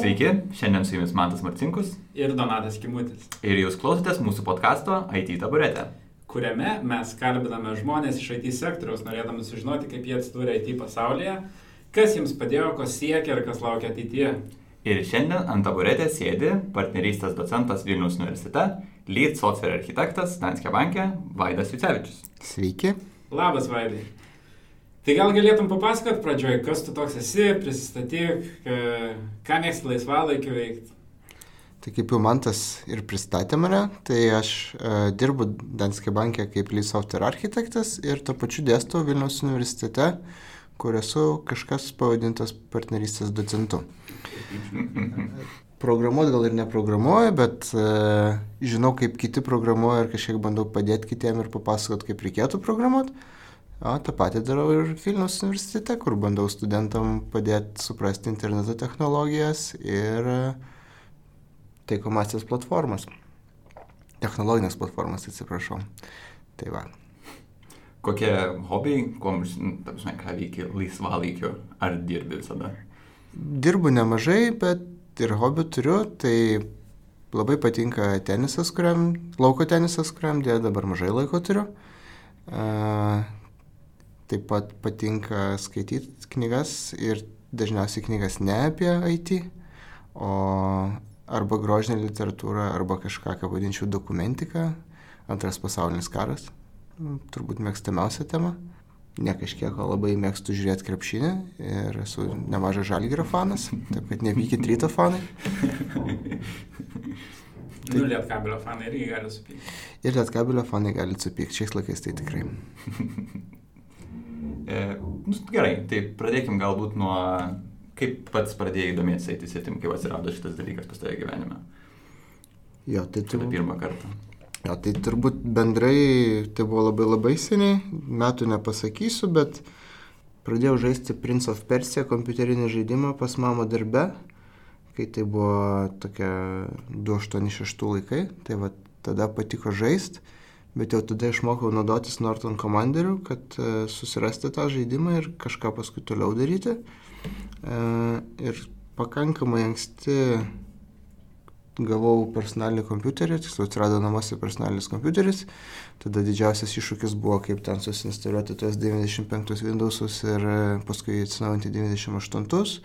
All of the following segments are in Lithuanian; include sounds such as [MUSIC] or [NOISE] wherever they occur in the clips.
Sveiki, šiandien su jumis Mantas Marcinkus ir Donatas Kimutis, ir jūs klausotės mūsų podkasto IT taburetė. kuriame mes kalbiname žmonės iš IT sektoriaus, norėdami sužinoti, kaip jie atsidūrė IT pasaulyje, kas jiems padėjo, ko siekia ir kas laukia ateityje. Ir šiandien ant taburetės sėdi partnerystės docentas Vilnius universitete, lead software architektas Danske banke Vaidas Vicevičius. Sveiki. Labas, Vaidai. Tai gal galėtum papasakot pradžioj, kas tu toks esi, prisistatyk, e, ką mėgsti laisvalaikiu veikti. Tai kaip jau Mantas ir pristatė mane, tai aš uh, dirbu Danske bankė kaip lead software architektas ir to pačiu dėstau Vilniaus universitete, kur esu kažkas pavadintas partnerystės docentu. Programuoti gal ir neprogramuoju, bet uh, žinau, kaip kiti programuoja ir kažkiek bandau padėti kitiem ir papasakot, kaip reikėtų programuoti. O tą patį darau ir Vilniaus universitete, kur bandau studentam padėti suprasti interneto technologijas ir taikomasias platformas. Technologinės platformas, atsiprašau. Tai va. Kokie hobiai, kuom, ta prasme, ką veiki laisvalaikiu, ar dirbi visada? Dirbu nemažai, bet ir hobių turiu, tai labai patinka tenisas, kuriam, lauko tenisas, kuriam dėja dabar mažai laiko turiu. Uh, taip pat patinka skaityti knygas ir dažniausiai knygas ne apie IT, o arba grožinė literatūra, arba kažką, ką vadinčiau dokumentika, antras pasaulinis karas, turbūt mėgstamiausia tema. Ne kažkiek, labai mėgstu žiūrėti krepšinį ir esu nemažas žalgyrio fanas, taip kad nepykit ryto fanai. Tai, nu, lietkabelio fanai irgi gali supykti. Ir lietkabelio fanai gali supykti, šiais laikais tai tikrai. E, nu, gerai, tai pradėkim galbūt nuo kaip pats pradėjai domėtis IT sritim, kaip atsirado šitas dalykas pas tave gyvenime? Jo, tai tu... pirmą kartą. Jo, tai turbūt bendrai tai buvo labai labai seniai, metų nepasakysiu, bet pradėjau žaisti Prince of Persia kompiuterinį žaidimą pas mano darbe, kai tai buvo tokia 286 laikai, tai va tada patiko žaisti, bet jau tada išmokau naudotis Norton komanderiu, kad uh, susirasti tą žaidimą ir kažką paskui toliau daryti. Uh, ir pakankamai anksti gavau personalinį kompiuterį, tiksliau atsirado namuose personalinis kompiuteris, tada didžiausias iššūkis buvo, kaip ten susinstaliuoti tuos 95 Windowsus ir paskui atsinaujinti 98,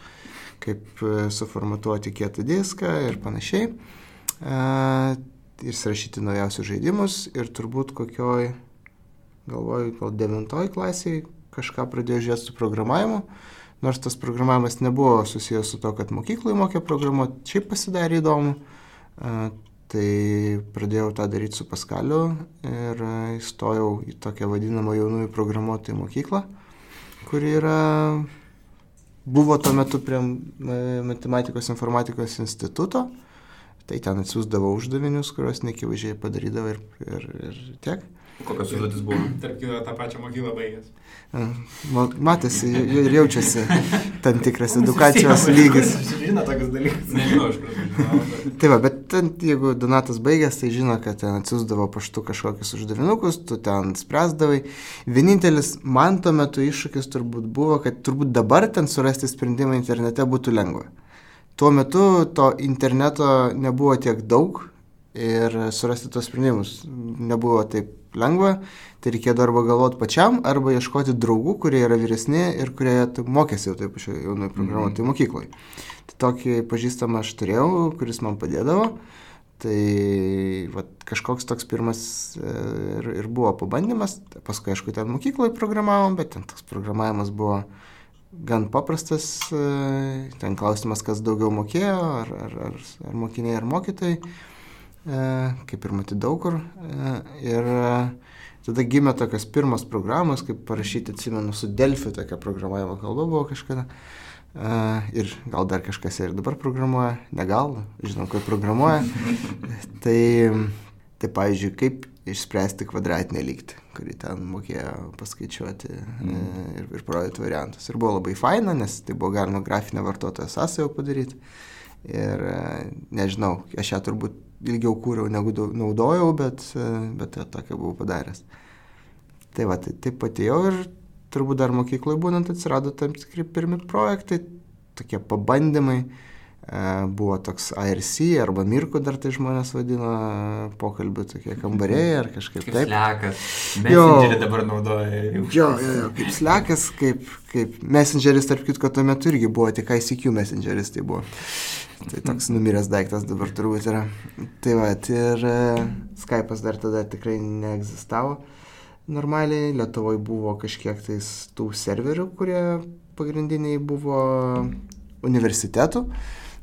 kaip suformatuoti kietą diską ir panašiai. Ir surašyti naujausius žaidimus ir turbūt kokioj, galvoju, gal devintoj klasiai kažką pradėjau žiūrėti su programavimu, nors tas programavimas nebuvo susijęs su to, kad mokykloje mokė programuoti, šiaip pasidarė įdomu. Tai pradėjau tą daryti su Paskaliu ir įstojau į tokią vadinamą jaunųjų programuotojų mokyklą, kuri yra, buvo tuo metu prie Matematikos informatikos instituto. Tai ten atsiųsdavo uždavinius, kuriuos nekivaizdžiai padarydavo ir, ir, ir tiek. Kokios užduotis buvo? Tarp kitko, tą pačią mokyklą baigęs. Matėsi ir jaučiasi [LAUGHS] tam tikras edukacijos lygis. Žino tokius dalykus. Nežinau, iš kur. Tai va, bet ten, jeigu Donatas baigęs, tai žino, kad ten atsiųsdavo paštu kažkokius uždavinukus, tu ten spręsdavai. Vienintelis man tuo metu iššūkis turbūt buvo, kad turbūt dabar ten surasti sprendimą internete būtų lengva. Tuo metu to interneto nebuvo tiek daug ir surasti tos sprendimus nebuvo taip lengva, tai reikėjo arba galvoti pačiam, arba ieškoti draugų, kurie yra vyresni ir kurie mokėsi jau taip pačioj jaunai programuotojai mm. mokykloje. Tai tokį pažįstamą aš turėjau, kuris man padėdavo. Tai va, kažkoks toks pirmas ir, ir buvo pabandymas, paskui aišku ten mokykloje programavom, bet ten toks programavimas buvo gan paprastas, ten klausimas, kas daugiau mokėjo, ar, ar, ar, ar mokiniai, ar mokytojai, kaip ir matyti daug kur. Ir tada gimė tokios pirmas programos, kaip parašyti, atsimenu, su Delfi tokia programavimo kalba buvo kažkada. Ir gal dar kažkas ir dabar programuoja, ne gal, žinom, kaip programuoja. [LAUGHS] tai, tai, pavyzdžiui, kaip išspręsti kvadratinę lygtį, kurį ten mokėjo paskaičiuoti mm. ir, ir parodyti variantus. Ir buvo labai faina, nes tai buvo galima grafinę vartotojo sąsąją padaryti. Ir nežinau, aš ją turbūt ilgiau kūriau negu naudojau, bet, bet tokia buvau padaręs. Tai va, tai taip atėjau ir turbūt dar mokykloje būnant atsirado tam tikri pirmi projektai, tokie pabandymai. Buvo toks ARC arba Mirku dar tai žmonės vadino pokalbių tokie kambariai ar kažkaip Kaip taip. slekas. Messengerį dabar naudoja. Jo, jo, jo, kaip slekas, kaip, kaip messengeris, tarp kitko, tuo metu irgi buvo, tik ICQ messengeris tai buvo. Tai toks numiręs daiktas dabar turbūt yra. Tai va, ir e, Skype'as dar tada tikrai neegzistavo. Normaliai Lietuvoje buvo kažkiek tais tų serverių, kurie pagrindiniai buvo universitetų.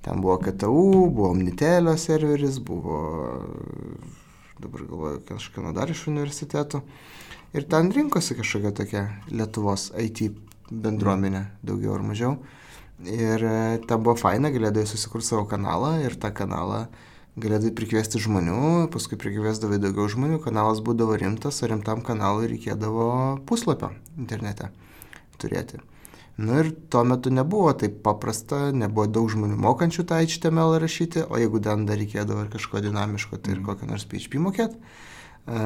Ten buvo KTU, buvo Omnitelio serveris, buvo, dabar galvoju, kažkieno dar iš universitetų. Ir ten rinkosi kažkokia tokia Lietuvos IT bendruomenė, daugiau ar mažiau. Ir e, ten buvo faina, galėdavai susikurti savo kanalą ir tą kanalą galėdavai prikviesti žmonių, paskui prikviesdavai daugiau žmonių, kanalas būdavo rimtas, o rimtam kanalui reikėdavo puslapio internete turėti. Nu ir tuo metu nebuvo taip paprasta, nebuvo daug žmonių mokančių tą HTML rašyti, o jeigu ten dar reikėdavo ir kažko dinamiško, tai ir kokią nors PHP mokėt. E,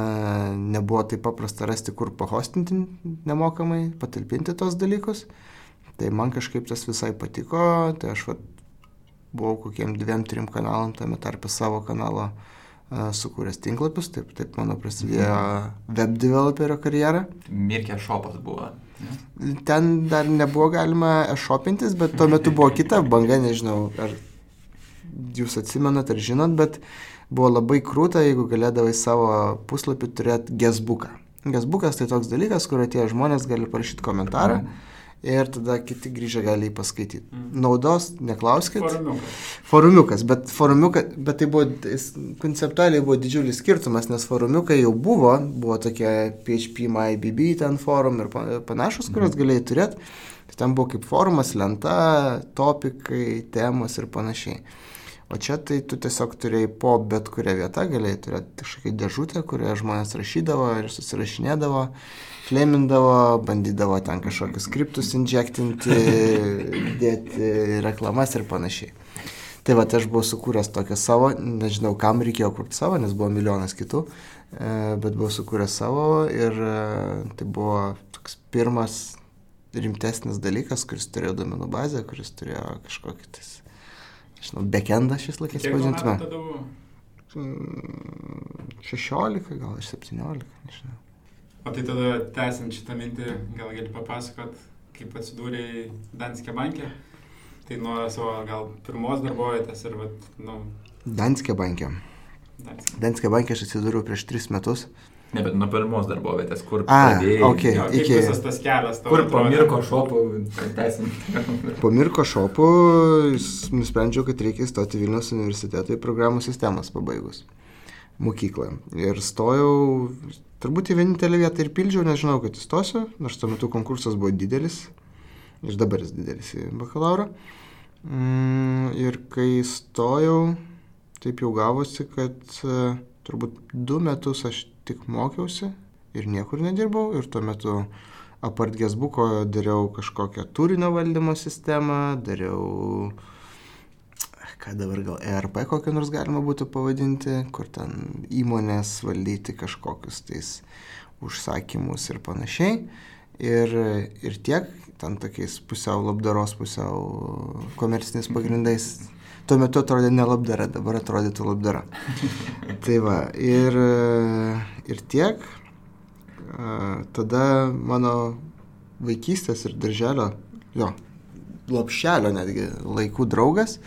nebuvo taip paprasta rasti, kur pahostinti nemokamai, patalpinti tos dalykus. Tai man kažkaip tas visai patiko, tai aš vat, buvau kokiem dviem, trim kanalam, tame tarpe savo kanalo e, sukūręs tinklapius, taip, taip mano prasidėjo web developerio karjera. Mirkė šopas buvo. Ten dar nebuvo galima e-shopintis, bet tuo metu buvo kita banga, nežinau, ar jūs atsimenat ar žinot, bet buvo labai krūta, jeigu galėdavai savo puslapį turėti gesbuką. Gesbukas tai toks dalykas, kur atėjo žmonės gali parašyti komentarą ir tada kiti grįžę gali jį paskaityti. Naudos neklauskit. Forumiukas. Forumiukas, bet, forumiuka, bet tai buvo, konceptualiai buvo didžiulis skirtumas, nes forumiukai jau buvo, buvo tokie PHP, MyBB ten forum ir pa- panašus, kuriuos galėjai turėti. Tai ten buvo kaip forumas, lenta, topikai, temos ir panašiai. O čia tai tu tiesiog turėjai po bet kurią vietą, galėjai turėti kažkokią dėžutę, kurioje žmonės rašydavo ir susirašinėdavo, klemindavo, bandydavo ten kažkokius skriptus injektinti, [LAUGHS] dėti reklamas ir panašiai. Tai va, aš buvau sukūręs tokią savo, nežinau, kam reikėjo kurti savo, nes buvo milijonas kitų, e, bet buvau sukūręs savo ir e, tai buvo toks pirmas rimtesnis dalykas, kuris turėjo domenų bazę, kuris turėjo kažkokį, tais, nežinau, backendą šis metų pavadintume. tada buvo? Mm, 16, gal ir 17, nežinau. O tai tada tęsiant šitą mintį, gal gali papasakot, kaip atsidūrėjai Danske banke? Tai nuo savo gal pirmos darbovietės ir, vat, nu, Danske bankė. Danske. Danske bankė aš atsidūriau prieš 3 metus. Ne, bet nuo pirmos darbovietės, kur A, pradėjai. okei. jo, Kaip Iki- visas tas kelias Kur [LAUGHS] po? Mirko šopų teisim. Po Mirko šopų nusprendžiau, kad reikia įstoti Vilnius universiteto į programų sistemas pabaigus mokyklą. Ir stojau, turbūt į vienintelę vietą ir pildžiau, nežinau, kad įstosiu, nors tuo metu konkursas buvo didelis. Ir dabar jis didelis į bakalauro. Mm, ir kai stojau, taip jau gavosi, kad e, turbūt du metus aš tik mokiausi ir niekur nedirbau. Ir tuo metu apart gesbuko dariau kažkokią turinio valdymo sistemą, dariau, ką dabar gal ERP kokią nors galima būtų pavadinti, kur ten įmonės valdyti kažkokius tais užsakymus ir panašiai. Ir, ir tiek, ten tokiais pusiau labdaros, pusiau komerciniais pagrindais. Tuo metu atrodė ne labdara, dabar atrodytų labdara. [LAUGHS] tai va, ir, ir tiek. Tada mano vaikystės ir darželio, jo, lopšelio netgi laikų draugas,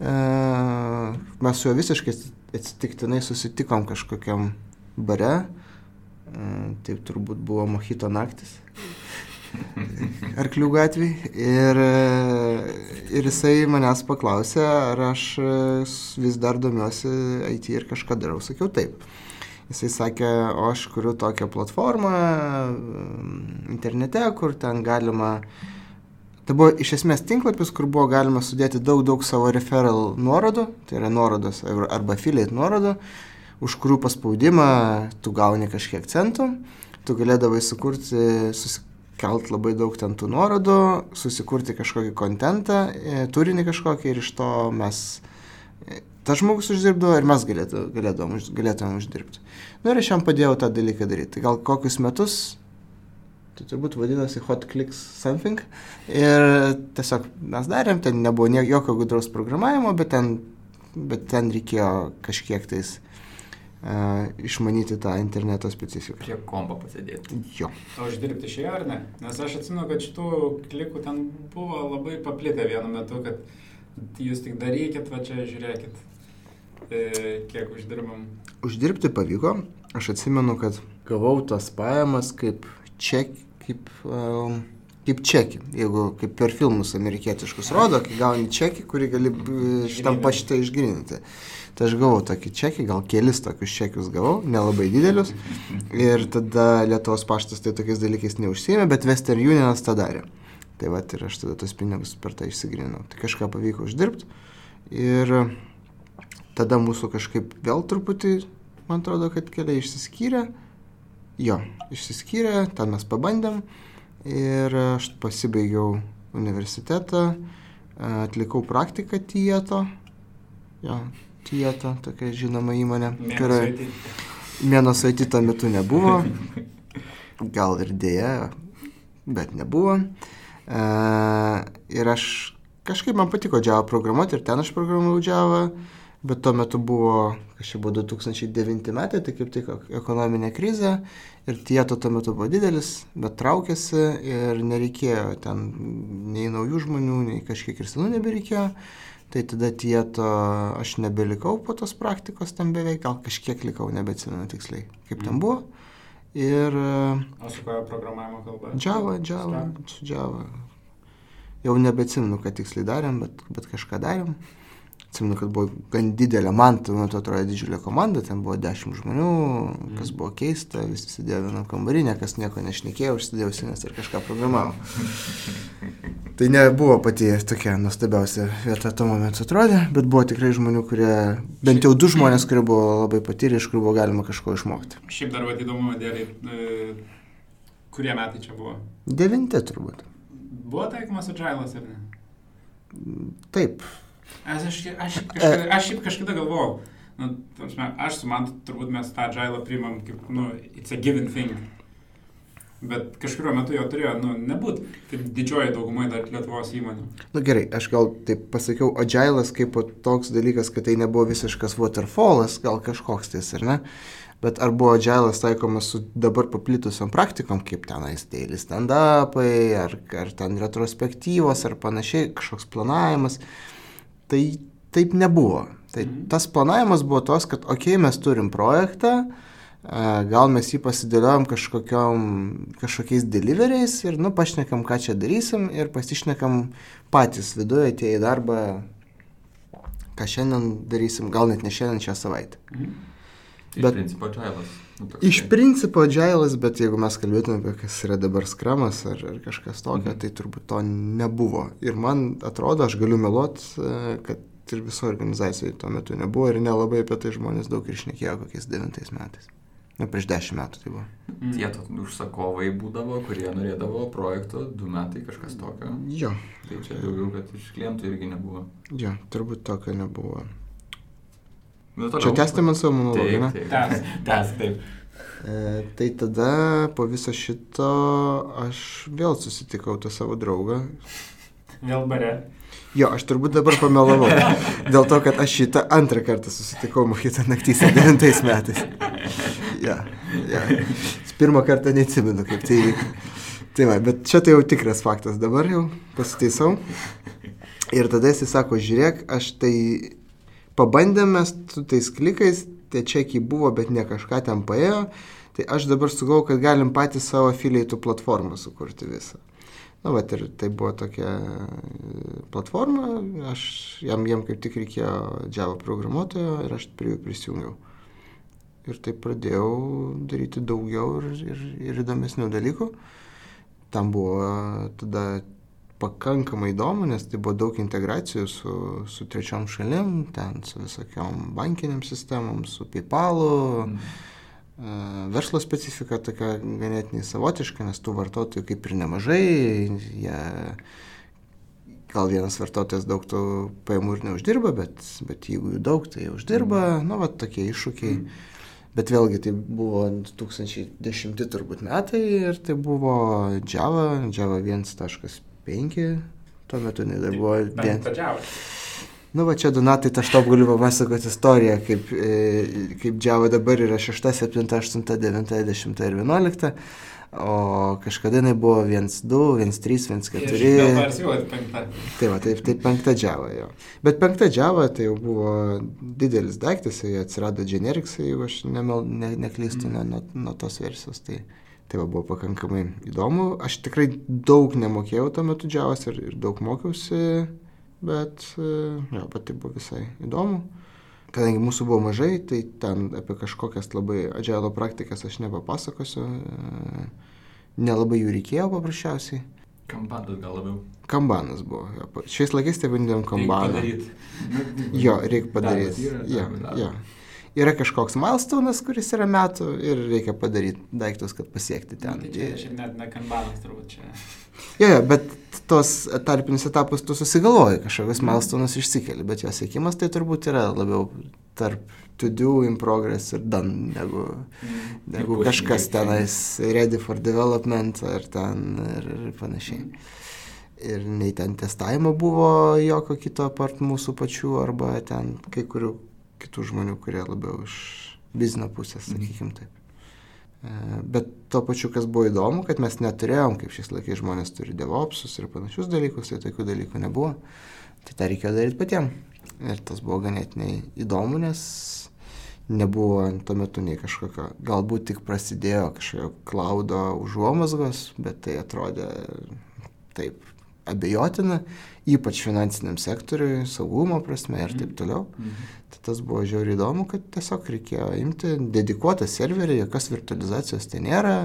mes su juo visiškai atsitiktinai susitikom kažkokiam bare, taip turbūt buvo Mohito naktis. Arklių gatvėje. Ir, e, ir jisai manęs paklausė, ar aš e, vis dar domiuosi IT ir kažką darau. Sakiau taip. Jisai sakė, o aš kuriu tokią platformą mm, internete, kur ten galima... Tai buvo iš esmės tinklapis, kur buvo galima sudėti daug, daug savo referral nuorodų, tai yra nuorodos ar- arba affiliate nuorodų, už kurių paspaudimą tu gauni kažkiek centų, tu galėdavai sukurti, susikelt labai daug ten tų nuorodų, susikurti kažkokį kontentą, e, turinį kažkokį ir iš to mes e, tas žmogus uždirbdavo ir mes galėtų, galėdavom, už- galėtumėm uždirbti. Na ir aš jam padėjau tą dalyką daryti. Tai gal kokius metus Tai turbūt vadinosi Hot Clicks Something. Ir tiesiog mes darėm, ten nebuvo jokio gudraus programavimo, bet ten, bet ten reikėjo kažkiek tais išmanyti tą interneto specifiką. Prie kompo pasėdėti. Jo. O uždirbti išėjo ar ne? Nes aš atsimenu, kad šitų klikų ten buvo labai paplitę vienu metu, kad jūs tik darykit, va čia žiūrėkit, e, kiek uždirbam. Uždirbti pavyko. Aš atsimenu, kad gavau tas pajamas kaip ček, kaip, um, kaip čekį. Jeigu kaip per filmus amerikietiškus rodo, kai gauni čekį, kurį gali e, šitam paštą išgrininti. Tai aš gavau tokį čekį, gal kelis tokius čekius gavau, nelabai didelius. Ir tada Lietuvos paštas tai tokiais dalykais neužsėmė, bet Western Unionas tą darė. Tai va ir aš tada tos pinigus per tą išsigrinau. Tai kažką pavyko uždirbti. Ir tada mūsų kažkaip vėl truputį, man atrodo, kad keliai išsiskyrė. Jo, išsiskyrė, ten mes pabandėm. Ir aš pasibaigiau universitetą, atlikau praktiką Tieto. Jo, Tieto, tokia žinoma įmonė, kurioje Mėnos IT tuo metu nebuvo. [LAUGHS] Gal ir dėja, bet nebuvo. E, ir aš kažkaip man patiko Java programuoti ir ten aš programavau Java, bet tuo metu buvo, kažkaip buvo 2009 metai, tai kaip tik ekonominė krizė ir tieto tuo metu buvo didelis, bet traukėsi ir nereikėjo ten nei naujų žmonių, nei kažkiek ir senų nebereikėjo. Tai tada tieto aš nebelikau po tos praktikos tam beveik, gal kažkiek likau, nebeatsimenu tiksliai, kaip ten buvo. Ir O su kokia programavimo kalba? Java, Java, Java. Jau nebeatsimenu, ką tiksliai darėm, bet, bet kažką darėm. Atsimenu, kad buvo gan didelė, man tuo metu atrodė didžiulė komanda, ten buvo dešimt žmonių, kas buvo keista, visi sėdėjo vienam kambarį, niekas nieko nešnekėjo, užsidėjau sinės ir kažką programavo. [LAUGHS] Tai nebuvo pati tokia nuostabiausia vieta tuo momentu atrodė, bet buvo tikrai žmonių, kurie, bent jau du žmonės, kurie buvo labai patyrę, iš kur buvo galima kažko išmokti. Šiaip dar vad įdomu, dėliai, e, kurie metai čia buvo? Devinti turbūt. Buvo taikomas agilas ar ne? Taip, Aš, aš, aš, šiaip kažkada, aš šiaip kažkada galvojau, nu, ta prasme, aš su man turbūt mes tą agilą priimam kaip, nu, it's a given thing. Bet kažkurio metu jo turėjo, nu, nebūt, kaip didžioji daugumoje dar Lietuvos įmonių. Na nu, gerai, aš gal taip pasakiau, agilas kaip toks dalykas, kad tai nebuvo visiškas waterfallas, gal kažkoks tais, ar ne? Bet ar buvo agilas taikomas su dabar paplitusiam praktikom, kaip tenais daily stand-upai, ar, ar ten retrospektyvos, ar panašiai, kažkoks planavimas, tai taip nebuvo. Tai Mhm. tas planavimas buvo tos, kad, okei, okay, mes turim projektą, a, gal mes jį pasidėliojom kažkokiais deliveriais ir, nu, pašnekam, ką čia darysim ir pasišnekam patys viduje atėję į darbą, ką šiandien darysim, gal net ne šiandien šią savaitę. Mhm. Iš Bet- principo, džiavas. Nu, Iš tai- principo agilas, bet jeigu mes kalbėtume apie kas yra dabar skramas ar, ar kažkas tokio, Mhm. tai turbūt to nebuvo. Ir man atrodo, aš galiu meluot, e, kad ir viso organizacijoje tuo metu nebuvo ir nelabai apie tai žmonės daug ir šnekėjo kokiais devintais metais. Na, prieš dešimt metų tai buvo. Mhm. Tie užsakovai būdavo, kurie norėdavo projekto, du metai kažkas tokio. Jo, Tai čia daugiau, kad iš klientų irgi nebuvo. jo, turbūt tokio nebuvo. Nu, Čia tęsti man savo monologą, ne? Taip, Tęsk. taip. Tęsk, taip. E, tai tada po viso šito aš vėl susitikau tą savo draugą. Vėl bare. Jo, aš turbūt dabar pamelavau. Dėl to, kad aš šitą antrą kartą susitikau Mohitą naktysę 9 metais. Ja, ja. Pirmą kartą neatsimenu, kaip tai įvyko. Tai va, bet čia tai jau tikras faktas. Dabar jau pasitaisau. Ir tada jis sako, žiūrėk, aš tai pabandėm mes su tais klikais, tie čekiai buvo, bet ne kažką ten paėjo. Tai aš dabar sugalvoju, kad galim patys savo afiliaitų platformą sukurti visą. Na, va, ir tai buvo tokia e, platforma, aš jam, jam kaip tik reikėjo Java programuotojo ir aš prie jų prisijungiau. Ir taip pradėjau daryti daugiau ir, ir, ir įdomesnių dalykų. Tam buvo tada pakankamai įdomu, nes tai buvo daug integracijų su, su trečiom šalim, ten su visokiom bankiniam sistemom, su PayPal'u. Mm. Verslo specifika tokia ganėtinai savotiška, nes tų vartotojų kaip ir nemažai. Jie, gal vienas vartotojas daug tų pajamų ir neuždirba, bet, bet jeigu jų daug, tai jie uždirba. Nu, va, tokie iššūkiai. Bet vėlgi tai buvo 2010 turbūt metai ir tai buvo Java, Java 1.5, tuo metu jinai dar buvo vien. Bent Nu, va čia Donatai, aš tau galiu papasakoti istoriją, kaip, e, kaip Java dabar yra 6, 7, 8, 9, 10 ir 11, o kažkada jinai buvo 1, 2, 1, 3, 1, 4. Tai va, taip, tai penkta Java jo. Bet penkta Java tai jau buvo didelis daiktas, jie atsirado generics, jeigu aš nemel, ne, neklystu mm. nuo, nuo tos versijos. Tai, tai va, buvo pakankamai įdomu. Aš tikrai daug nemokėjau tuo metu Javas ir, ir daug mokiausi bet e, jo, pati buvo visai įdomu. Kadangi mūsų buvo mažai, tai ten apie kažkokias labai adžialo praktikas aš nepapasakosiu. E, nelabai jų reikėjo paprasčiausiai. Kambanas gal labiau. Kambanas buvo. Jo. Šiais laikais tai vadinam kambaną. Jo, reikia padaryti. Jo, jo. Yra kažkoks milestonas, kuris yra metų ir reikia padaryti daiktus, kad pasiekti ten. Tai čia, čia net ne kambanas turbūt čia. Jo, jo, bet tos tarpinis etapas tu susigalvoji, kažkokius mm. milestonas išsikeli, bet jo sėkimas tai turbūt yra labiau tarp to do in progress ir done, negu, mm. negu kažkas tenais ready for development ar ten ir, ir panašiai. Mm. Ir nei ten testavimo buvo jokio kito apart mūsų pačių arba ten kai kurių kitų žmonių, kurie labiau iš biznio pusės, sakykim taip. E, bet tuo pačiu, kas buvo įdomu, kad mes neturėjom, kaip šiais laikais žmonės turi devopsus ir panašius dalykus, tai tokių dalykų nebuvo. Tai tą reikėjo daryti patiems. Ir tas buvo ganėtinai įdomu, nes nebuvo tuo metu nei kažkokio, galbūt tik prasidėjo kažkokio klaudo užuomasgos, bet tai atrodė taip abejotina, ypač finansiniam sektoriui, saugumo prasme ir taip toliau. Mhm. Tai tas buvo žiauriai įdomu, kad tiesiog reikėjo imti dedikuotą serverį, jokios virtualizacijos tai nėra,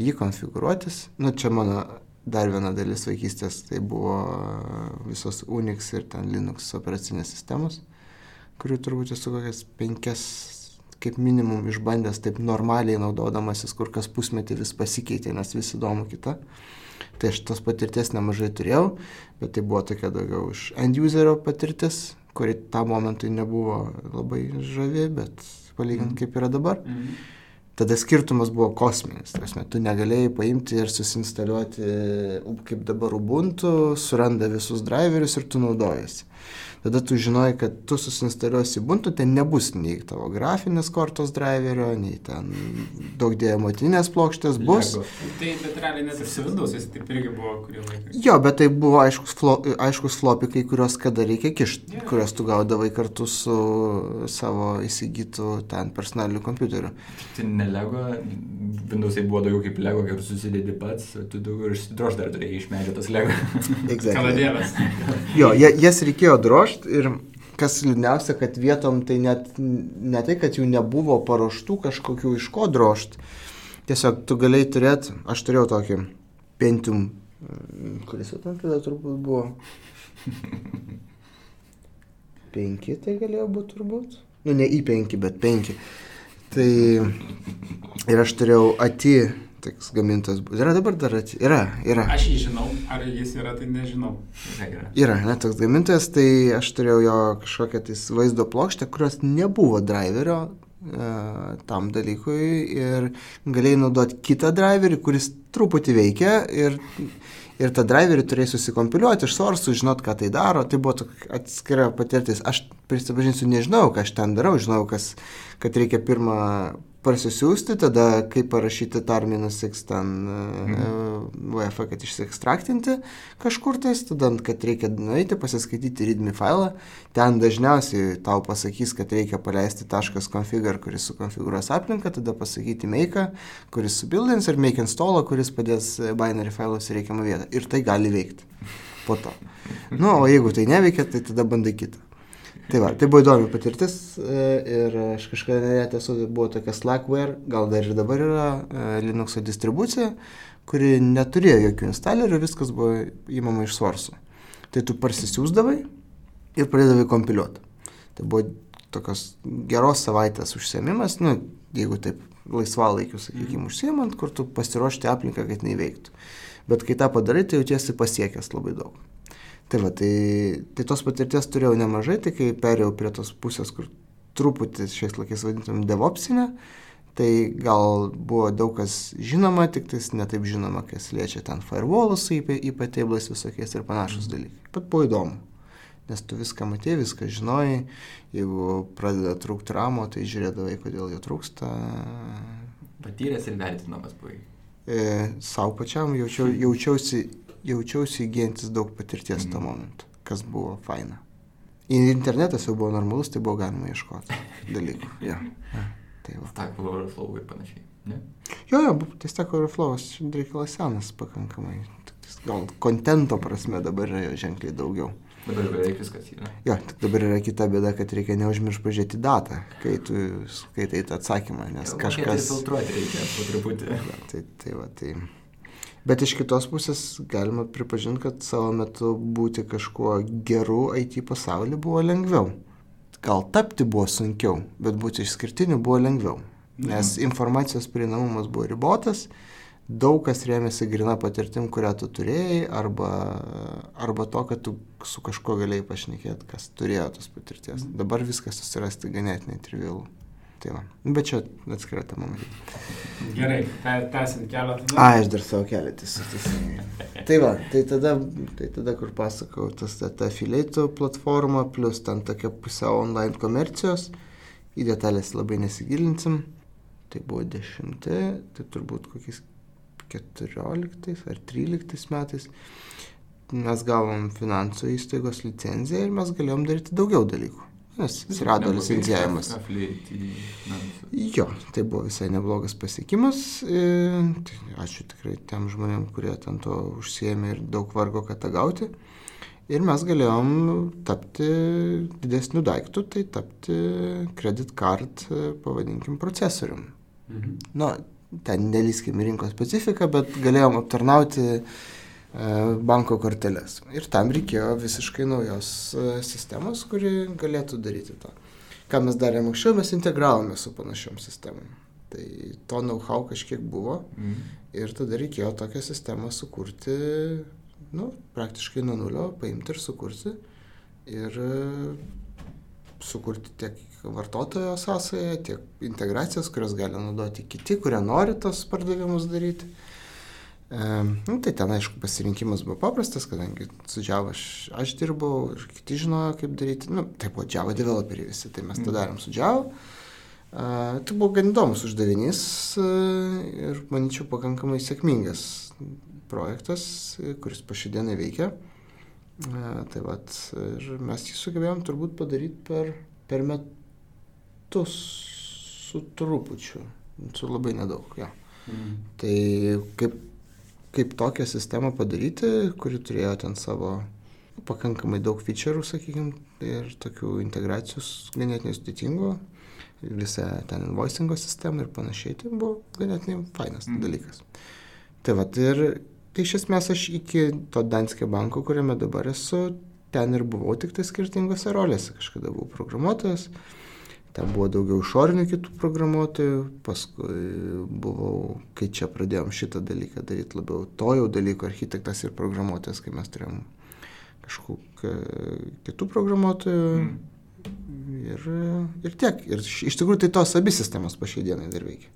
jį konfigūruotis. Nu, čia mano dar viena dalis vaikystės, tai buvo visos Unix ir ten Linux operacinės sistemos, kurių turbūt esu kokias penkias kaip minimum išbandęs taip normaliai naudodamasis, kur kas pusmetį vis pasikeitė, nes vis įdomu kita. Tai aš tos patirties nemažai turėjau, bet tai buvo tokia daugiau iš end userio patirtis, kuri tą momentui nebuvo labai žavi, bet palygint mm. kaip yra dabar. Mm. Tada skirtumas buvo kosminis. Tarsi, tu negalėjai paimti ir susinstaliuoti, kaip dabar Ubuntu, suranda visus driverius ir tu naudojasi tada tu žinai, kad tu susinstaliuosi Ubuntu, ten nebus nei tavo grafinės kortos driverio, nei ten daug dėjo motinės plokštės bus. Lego. Tai bet realiai net ir su Windows jis taip irgi buvo kurį laiką. Jo, bet tai buvo aiškus, flo, aiškus flopikai, kuriuos kada reikia kišti, yeah. kuriuos tu gaudavai kartu su savo įsigytų ten personaliniu kompiuteriu. Tai ne Lego, Windowsai buvo daugiau kaip Lego, kai tu susidedi pats, tu daugiau ir drož dar turėjai iš medžio tas Lego. Exactly. Kaladėlės. jo, jas reikėjo drož drožt ir kas liūdniausia, kad vietom tai net ne tai, kad jų nebuvo paruoštų kažkokių iš ko drožt. Tiesiog tu galėjai turėti, aš turėjau tokį Pentium, kuris jau ten tada turbūt buvo. Penki tai galėjo būti turbūt. Nu, ne į penki, bet penki. Tai ir aš turėjau ATI toks gamintojas. Yra dabar dar, at... yra, yra. Aš jį žinau, ar jis yra, tai nežinau. Yra, yra ne, toks gamintojas, tai aš turėjau jo kažkokią tais vaizdo plokštę, kurios nebuvo driverio e, tam dalykui ir galėjai naudoti kitą driverį, kuris truputį veikia ir, ir tą driverį turėjai susikompiliuoti iš sorsų, žinot, ką tai daro. Tai buvo atskira patirtis. Aš prisipažinsiu, nežinau, ką aš ten darau, žinau, kas, kad reikia pirmą parsisiųsti, tada kaip parašyti tar minus x ten mhm. VF, kad išsiekstraktinti kažkur tais, tada, kad reikia nueiti, pasiskaityti readme failą, ten dažniausiai tau pasakys, kad reikia paleisti taškas configure, kuris sukonfigūruos aplinką, tada pasakyti make, kuris subildins ir make install, kuris padės binary failus į reikiamą vietą. Ir tai gali veikti po to. Nu, o jeigu tai neveikia, tai tada bandai kitą. Tai va, tai buvo įdomi patirtis e, ir aš kažkada net esu, buvo tokia Slackware, gal dar ir dabar yra e, Linux distribucija, kuri neturėjo jokių instalerių, viskas buvo įmama iš svarsų. Tai tu parsisiųsdavai ir pradėdavai kompiliuoti. Tai buvo tokios geros savaitės užsiemimas, nu, jeigu taip laisvalaikiu, sakykime, mhm. užsiemant, kur tu pasiruošti aplinką, kad neveiktų. Bet kai tą padarai, tai jautiesi pasiekęs labai daug. Tai va, tai, tai tos patirties turėjau nemažai, tai kai perėjau prie tos pusės, kur truputį šiais laikais vadintum devopsinę, tai gal buvo daug kas žinoma, tik tais netaip žinoma, kas liečia ten firewallus IP, tablais visokiais ir panašus dalykai. Pat buvo įdomu. Nes tu viską matėjai, viską žinojai, jeigu pradeda trūkti ramo, tai žiūrėdavai, kodėl jo trūksta. Patyręs ir vertinamas buvai. E, Sau pačiam jaučiau, jaučiausi, jaučiausi įgyjantis daug patirties mm. tuo momentu, kas buvo faina. Ir internetas jau buvo normalus, tai buvo galima ieškoti [LAUGHS] dalykų. Ja. Ja. Tai va. Stack Overflow ir panašiai. Ne? Jo, jo, tai Stack Overflow reikalas senas pakankamai. Gal kontento prasme dabar yra jo ženkliai daugiau. Dabar beveik viskas yra. Jo, tik dabar yra kita bėda, kad reikia neužmiršti pažiūrėti datą, kai tu skaitai tą atsakymą, nes jau, kažkas... Tai filtruoti reikia po truputį. Tai, tai va, tai... Bet iš kitos pusės galima pripažinti, kad savo metu būti kažkuo geru IT pasaulyje buvo lengviau. Gal tapti buvo sunkiau, bet būti išskirtiniu buvo lengviau. Nes mhm. informacijos prieinamumas buvo ribotas, daug kas rėmėsi grina patirtim, kurią tu turėjai, arba, arba to, kad tu su kažkuo galėjai pašnekėti, kas turėjo tos patirties. Mhm. Dabar viskas susirasti ganėtinai trivialu. Tai va. Bet čia atskira tema. Gerai, tęsiant kelią tada. A, aš dar savo kelią tiesiog. tai va, tai tada, tai tada kur pasakau, tas ta, ta afiliatų platforma, plus ten tokia pusiau online komercijos, į detalės labai nesigilinsim. Tai buvo dešimti, tai turbūt kokiais 14 ar 13 metais mes gavom finansų įstaigos licenciją ir mes galėjom daryti daugiau dalykų. Nes atsirado licencijavimas. Jo, tai buvo visai neblogas pasiekimas. Tai ačiū tikrai tiem žmonėm, kurie ten to užsiemė ir daug vargo, kad tą gauti. Ir mes galėjom tapti didesnių daiktų, tai tapti credit card, pavadinkim, procesorium. Mhm. Nu, ten nelyskim rinkos specifiką, bet galėjom aptarnauti e, banko korteles. Ir tam reikėjo visiškai naujos e, sistemos, kuri galėtų daryti tą. Ką mes darėme anksčiau, mes integravome su panašiom sistemom. Tai to know-how kažkiek buvo mm. ir tada reikėjo tokią sistemą sukurti, nu, praktiškai nuo nulio, paimti ir sukurti. Ir sukurti tiek vartotojo sąsąją, tiek integracijas, kurias gali naudoti kiti, kurie nori tos pardavimus daryti. E, nu, tai ten, aišku, pasirinkimas buvo paprastas, kadangi su Java aš, aš dirbau ir kiti žinojo, kaip daryti. Nu, tai buvo Java developeriai visi, tai mes tą mhm. darėm su Java. E, tai buvo gan įdomus uždavinys e, ir, manyčiau, pakankamai sėkmingas projektas, kuris po šį dieną veikia. E, tai vat, ir mes jį sugebėjom turbūt padaryti per, per metus su trupučiu, su labai nedaug. Ja. Mm. Tai kaip, kaip tokią sistemą padaryti, kuri turėjo ten savo pakankamai daug feature'ų, sakykime, ir tokių integracijų ganėtinai sudėtingų, visą ten invoicingo sistemą ir panašiai, tai buvo ganėtinai fainas mm. dalykas. Tai va, ir Tai iš esmės aš iki to Danske banko, kuriame dabar esu, ten ir buvau tik tai skirtingose rolėse. Kažkada buvau programuotojas, ten buvo daugiau išorinių kitų programuotojų, paskui buvau, kai čia pradėjom šitą dalyką daryti labiau, to jau dalyko architektas ir programuotojas, kai mes turėjom kažkokių kitų programuotojų. Mm. Ir, ir tiek. Ir iš tikrųjų tai tos abi sistemos po šiai dienai dar veikia.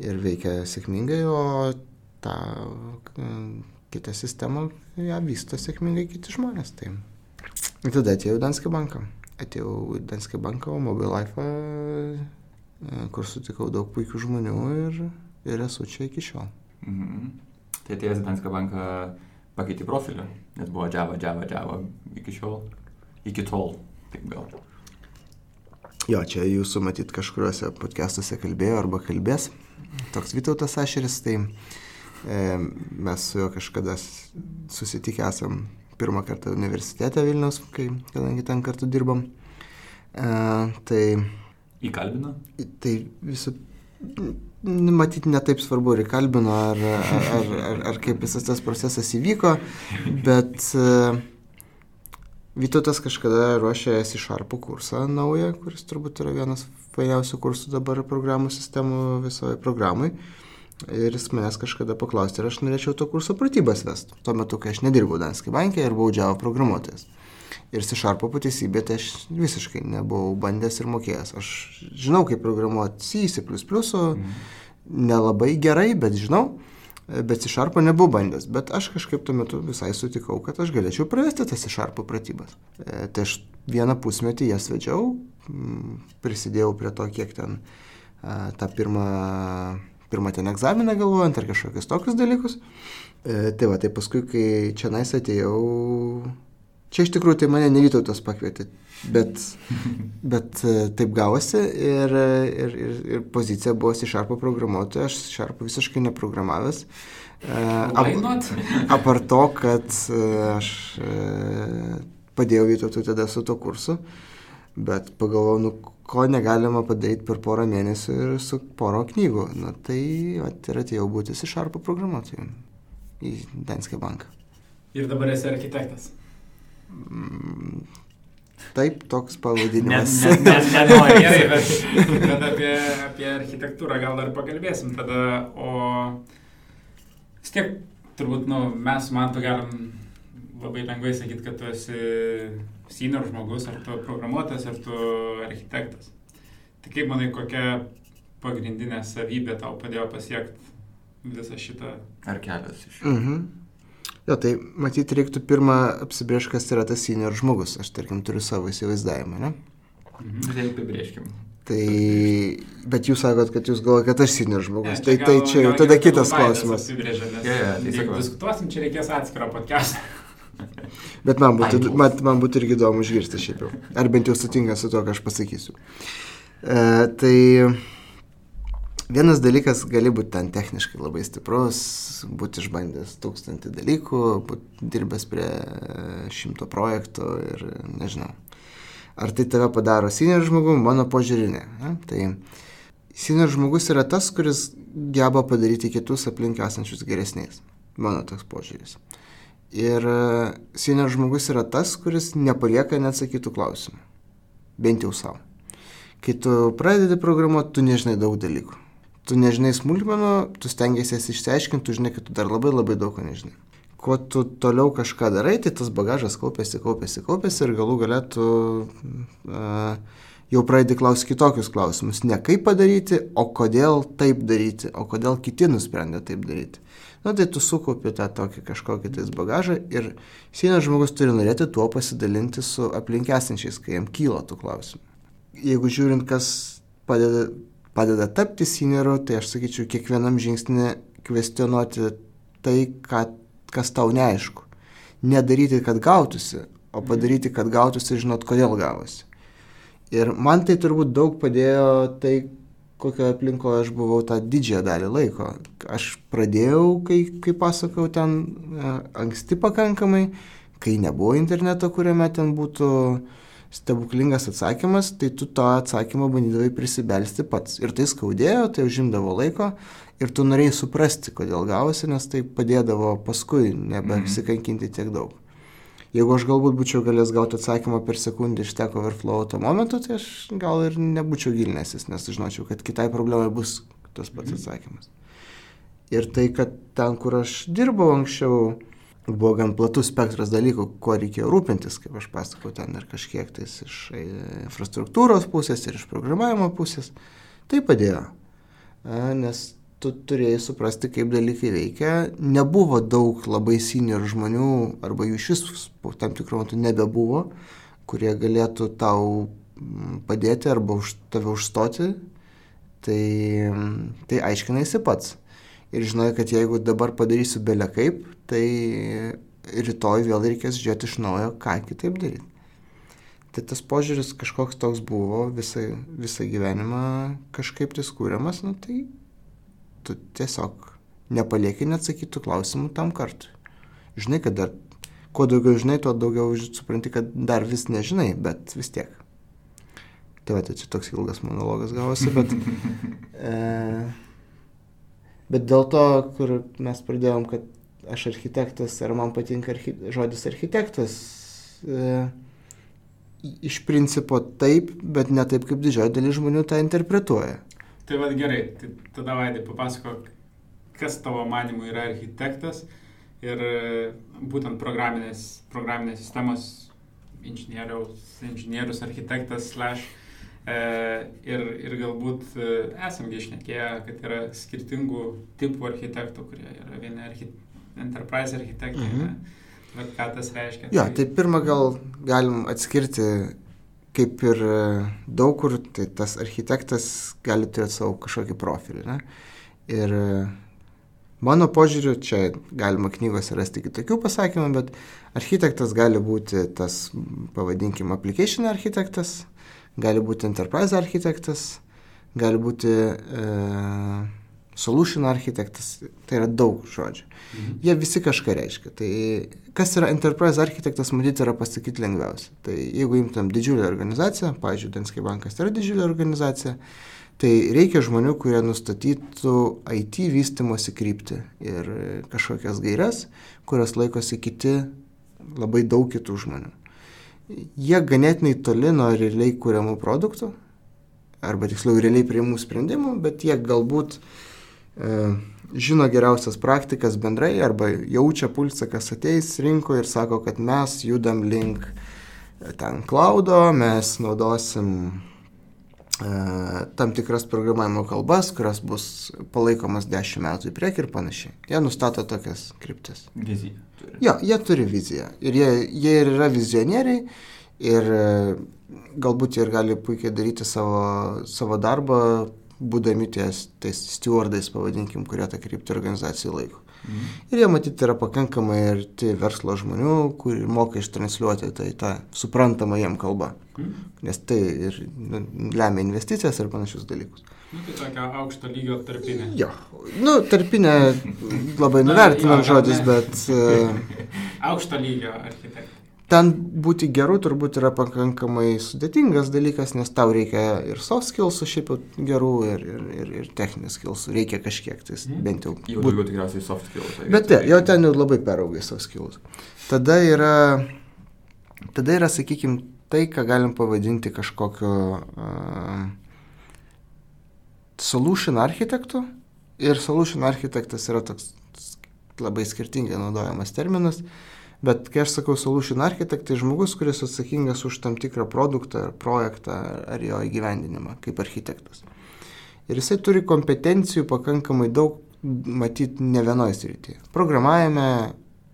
Ir veikia sėkmingai, o tą kitą sistemą ją vysto sėkmingai kiti žmonės. Tai ir tada atėjau į Danske banką. Atėjau į Danske banką, Mobile Life, kur sutikau daug puikių žmonių ir, ir esu čia iki šiol. Mhm. Tai atėjęs į Danske banką pakeiti profilį, nes buvo Java, Java, Java iki šiol, iki tol, taip gal. Jo, čia jūsų matyt kažkuriuose podcastuose kalbėjo arba kalbės. Toks Vytautas Ašeris, tai E, mes su juo kažkada susitikę esam pirmą kartą universitete Vilnius, kai, kadangi ten kartu dirbam. E, tai... Įkalbino? Tai visų... Matyti netaip svarbu, ar įkalbino, ar, ar, ar, ar kaip visas tas procesas įvyko, bet uh, Vytautas kažkada ruošė esi šarpų kursą naują, kuris turbūt yra vienas fainiausių kursų dabar programų sistemų visoje programai. Uh, Ir jis manęs kažkada paklausė, ar aš norėčiau to kurso pratybas vest. Tuo metu, kai aš nedirbau Danske bankė ir buvau Java programuotojas. Ir si šarpo pateisybė, tai aš visiškai nebuvau bandęs ir mokėjęs. Aš žinau, kaip programuoti C, C++, mhm. nelabai gerai, bet žinau, bet si šarpo nebuvau bandęs. Bet aš kažkaip tuo metu visai sutikau, kad aš galėčiau pravesti tas si šarpo pratybas. E, tai aš vieną pusmetį jas vedžiau, prisidėjau prie to, kiek ten a, tą pirmą, pirmą ten egzaminą galvojant ar kažkokius tokius dalykus. E, tai va, tai paskui, kai čia nais atėjau Čia iš tikrųjų tai mane nevytautas pakvietė, bet, bet e, taip gavosi ir, ir, ir, ir pozicija buvo C-Sharp programuotoja, aš C-Sharp visiškai neprogramavęs. E, ap, [LAUGHS] apar to, kad e, aš padėjau vytautui tada su to kursu, bet pagalvojau, nu, ko negalima padaryti per porą mėnesių ir su poro knygų. Na tai at, ir atėjau būti C-Sharp programuotoju į Danske banką. Ir dabar esi architektas. Taip, toks pavadinimas. Nes ne, ne, nenori. Gerai, bet, bet apie, apie architektūrą gal dar pakalbėsim tada. O vis tiek, turbūt, nu, mes man to galim labai lengvai sakyti, kad tu esi senior žmogus, ar tu programuotojas, ar tu architektas. Tai kaip manai, kokia pagrindinė savybė tau padėjo pasiekti visą šitą? Ar kelias iš jų? Mhm. Jo, tai matyti reiktų pirmą apsibriežti, kas yra tas senior žmogus. Aš, tarkim, turiu savo įsivaizdavimą, ne? Mhm. Tai apibrieškim. Tai, bet jūs sakot, kad jūs galvojate, kad aš senior žmogus. Ja, tai, gal, tai čia jau tada kitas klausimas. Ja, ja, tai diskutuosim, čia reikės atskiro podcast'o. Bet man būtų, man, man būtų irgi įdomu išgirsti šiaip jau. Ar bent jau sutinka su to, ką aš pasakysiu. E, tai Vienas dalykas gali būti ten techniškai labai stiprus, būti išbandęs tūkstantį dalykų, būti dirbęs prie šimto projektų ir nežinau. Ar tai tave padaro senior žmogum, mano požiūrinė. Ne? Tai senior žmogus yra tas, kuris geba padaryti kitus aplink esančius geresniais. Mano toks požiūris. Ir senior žmogus yra tas, kuris nepalieka neatsakytų klausimų. Bent jau savo. Kai tu pradedi programuoti, tu nežinai daug dalykų tu nežinai smulkmenų, tu stengiasi jas išsiaiškinti, tu žinai, kad tu dar labai labai daug ko nežinai. Kuo tu toliau kažką darai, tai tas bagažas kaupėsi, kaupėsi, kaupėsi ir galų galėtų uh, jau pradedi klausyti kitokius klausimus. Ne kaip padaryti, o kodėl taip daryti, o kodėl kiti nusprendė taip daryti. Na tai tu sukaupi tą tokį kažkokį tais bagažą ir sienas žmogus turi norėti tuo pasidalinti su aplinkesničiais, kai jam kyla tų klausimų. Jeigu žiūrint, kas padeda padeda tapti senioru, tai aš sakyčiau, kiekvienam žingsnį kvestionuoti tai, ką, kas tau neaišku. Nedaryti, kad gautųsi, o padaryti, kad gautųsi ir žinot, kodėl gavosi. Ir man tai turbūt daug padėjo tai, kokioje aplinkoje aš buvau tą didžiąją dalį laiko. Aš pradėjau, kai, kai pasakau, ten e, anksti pakankamai, kai nebuvo interneto, kuriame ten būtų stebuklingas atsakymas, tai tu tą atsakymą bandydavai prisibelsti pats. Ir tai skaudėjo, tai užimdavo laiko ir tu norėjai suprasti, kodėl gavosi, nes tai padėdavo paskui nebeapsikankinti tiek daug. Jeigu aš galbūt būčiau galėjęs gauti atsakymą per sekundę iš Stack Overflow to momentu, tai aš gal ir nebūčiau gilinęsis, nes žinočiau, kad kitai problemai bus tas pats atsakymas. Ir tai, kad ten, kur aš dirbau anksčiau, buvo gan platus spektras dalykų, kuo reikėjo rūpintis, kaip aš pasakau, ten ir kažkiek tais iš e, infrastruktūros pusės ir iš programavimo pusės. Tai padėjo, nes tu turėjai suprasti, kaip dalykai veikia. Nebuvo daug labai senior žmonių, arba jų iš vis tam tikrų metų nebebuvo, kurie galėtų tau padėti arba už tave užstoti. Tai, tai aiškinaisi pats ir žinai, kad jeigu dabar padarysiu belė kaip, tai rytoj vėl reikės žiūrėti iš naujo, ką kitaip daryti. Tai tas požiūris kažkoks toks buvo visą, visą gyvenimą kažkaip tai skūriamas, nu tai tu tiesiog nepalieki neatsakytų klausimų tam kartui. Žinai, kad dar, kuo daugiau žinai, tuo daugiau supranti, kad dar vis nežinai, bet vis tiek. Tai va, tai čia toks ilgas monologas gavosi, bet... [LAUGHS] E, Bet dėl to, kur mes pradėjom, kad aš architektas, ar man patinka archi žodis architektas, e, iš principo taip, bet ne taip, kaip didžioji dalis žmonių tą interpretuoja. Tai vad gerai, tai tada Vaidai papasakok, kas tavo manimu yra architektas ir e, būtent programinės, programinės sistemos inžinieriaus, inžinierius, architektas, slash. E, ir, ir galbūt e, esam išnekėję, kad yra skirtingų tipų architektų, kurie yra vieni archi, enterprise architektai. Mhm. Bet ką tas reiškia? Jo, tai pirmą gal galim atskirti, kaip ir e, daug kur, tai tas architektas gali turėti savo kažkokį profilį. Ne? Ir Mano požiūriu, čia galima knygose rasti kitokių pasakymų, bet architektas gali būti tas, pavadinkim, application architektas, gali būti enterprise architektas, gali būti e, solution architektas, tai yra daug žodžių. Mhm. Jie visi kažką reiškia. Tai kas yra enterprise architektas, matyti, yra pasakyti lengviausia. Tai jeigu imtum didžiulę organizaciją, pavyzdžiui, Danske bankas tai yra didžiulė organizacija, Tai reikia žmonių, kurie nustatytų IT vystimosi kryptį ir kažkokias gairias, kurias laikosi kiti, labai daug kitų žmonių. Jie ganėtinai toli nuo realiai kūriamų produktų, arba tiksliau realiai priimų sprendimų, bet jie galbūt e, žino geriausias praktikas bendrai, arba jaučia pulsą, kas ateis rinkoje ir sako, kad mes judam link ten klaudo, mes naudosim E, tam tikras programavimo kalbas, kurios bus palaikomas 10 metų į priekį ir panašiai. Jie nustato tokias kryptis. Vizija. Turi. Jo, jie turi viziją. Ir jie, jie ir yra vizionieriai ir e, galbūt jie ir gali puikiai daryti savo, savo darbą, būdami ties tais stewardais, pavadinkim, kurie tą kryptį organizacijų laiko. Mhm. Ir jie matyti yra pakankamai arti verslo žmonių, kurie moka ištransliuoti tai tą suprantamą jiem kalbą. Mhm. Nes tai ir nu, lemia investicijas ir panašius dalykus. Nu, tai tokia aukšto lygio tarpinė. Jo, nu, tarpinė [LAUGHS] labai nuvertinant žodis, bet... Uh, [LAUGHS] aukšto lygio architektas ten būti geru turbūt yra pakankamai sudėtingas dalykas, nes tau reikia ir soft skillsų šiaip gerų, ir, ir, ir, ir techninis skillsų, reikia kažkiek, tai mm. bent jau. Jau daugiau tikriausiai soft skills. Bet te, jau ten jau labai peraugai soft skills. Tada yra, tada yra, sakykime, tai, ką galim pavadinti kažkokio uh, solution architektų. Ir solution architektas yra toks labai skirtingai naudojamas terminas. Uh, Bet kai aš sakau solution architect, tai žmogus, kuris atsakingas už tam tikrą produktą ar projektą ar jo įgyvendinimą kaip architektas. Ir jisai turi kompetencijų pakankamai daug matyti ne vienoje srityje. Programavime,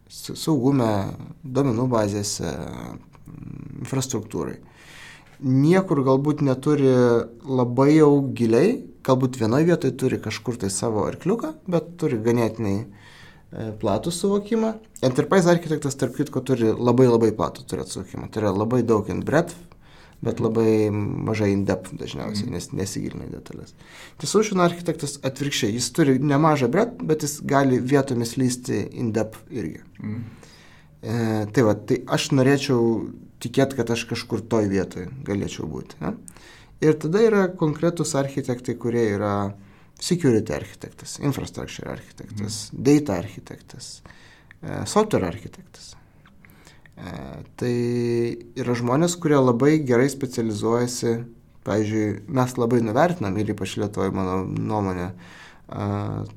saugume, domenų bazėse, infrastruktūrai. Niekur galbūt neturi labai jau giliai, galbūt vienoje vietoje turi kažkur tai savo arkliuką, bet turi ganėtinai uh, platų suvokimą. Enterprise architektas, tarp kitko, turi labai labai platų turėti suvokimą. Tai yra labai daug in breadth, bet labai mažai in depth dažniausiai, nes nesigilina į detalės. Tai solution architektas atvirkščiai, jis turi nemažą breadth, bet jis gali vietomis lysti in depth irgi. Mm. E, tai va, tai aš norėčiau tikėti, kad aš kažkur toj vietoje galėčiau būti. Ne? Ir tada yra konkretus architektai, kurie yra security architektas, infrastructure architektas, mm. data architektas, e, software architektas. E, tai yra žmonės, kurie labai gerai specializuojasi, pavyzdžiui, mes labai nuvertinam ir ypač Lietuvoje, mano nuomonė, e,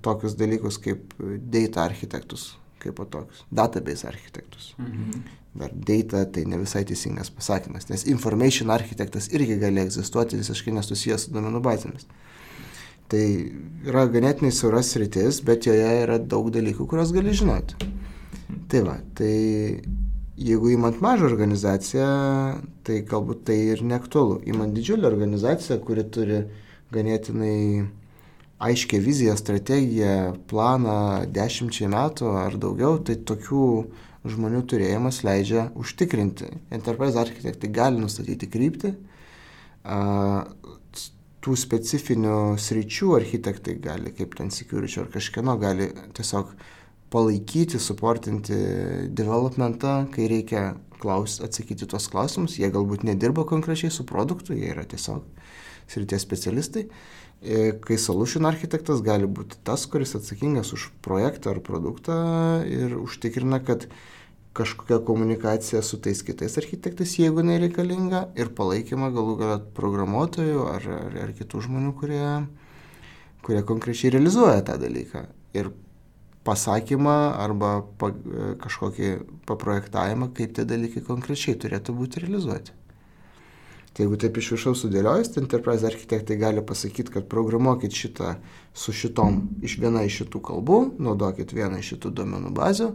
tokius dalykus kaip data architektus, kaip po tokius, database architektus. Mhm. Dar data tai ne visai teisingas pasakymas, nes information architektas irgi gali egzistuoti visiškai nesusijęs su duomenų bazėmis. Mhm. Tai yra ganėtinai siauras rytis, bet joje yra daug dalykų, kuriuos gali žinoti. Tai va, tai jeigu įmant mažą organizaciją, tai galbūt tai ir neaktualu. Įmant didžiulę organizaciją, kuri turi ganėtinai aiškę viziją, strategiją, planą dešimčiai metų ar daugiau, tai tokių žmonių turėjimas leidžia užtikrinti. Enterprise architektai gali nustatyti kryptį, tų specifinių sričių architektai gali, kaip ten security ar kažkieno, gali tiesiog palaikyti, suportinti developmentą, kai reikia klaus, atsakyti tuos klausimus. Jie galbūt nedirba konkrečiai su produktu, jie yra tiesiog srities specialistai. E, kai solution architektas gali būti tas, kuris atsakingas už projektą ar produktą ir užtikrina, kad kažkokią komunikaciją su tais kitais architektais, jeigu jinai reikalinga, ir palaikymą galų galę programuotojų ar, ar, ar kitų žmonių, kurie, kurie konkrečiai realizuoja tą dalyką. Ir pasakymą arba pa, kažkokį paprojektavimą, kaip tie dalykai konkrečiai turėtų būti realizuoti. Tai jeigu taip iš viršaus sudėliojus, tai Enterprise architektai gali pasakyti, kad programuokit šitą su šitom iš viena iš šitų kalbų, naudokit vieną iš šitų domenų bazių,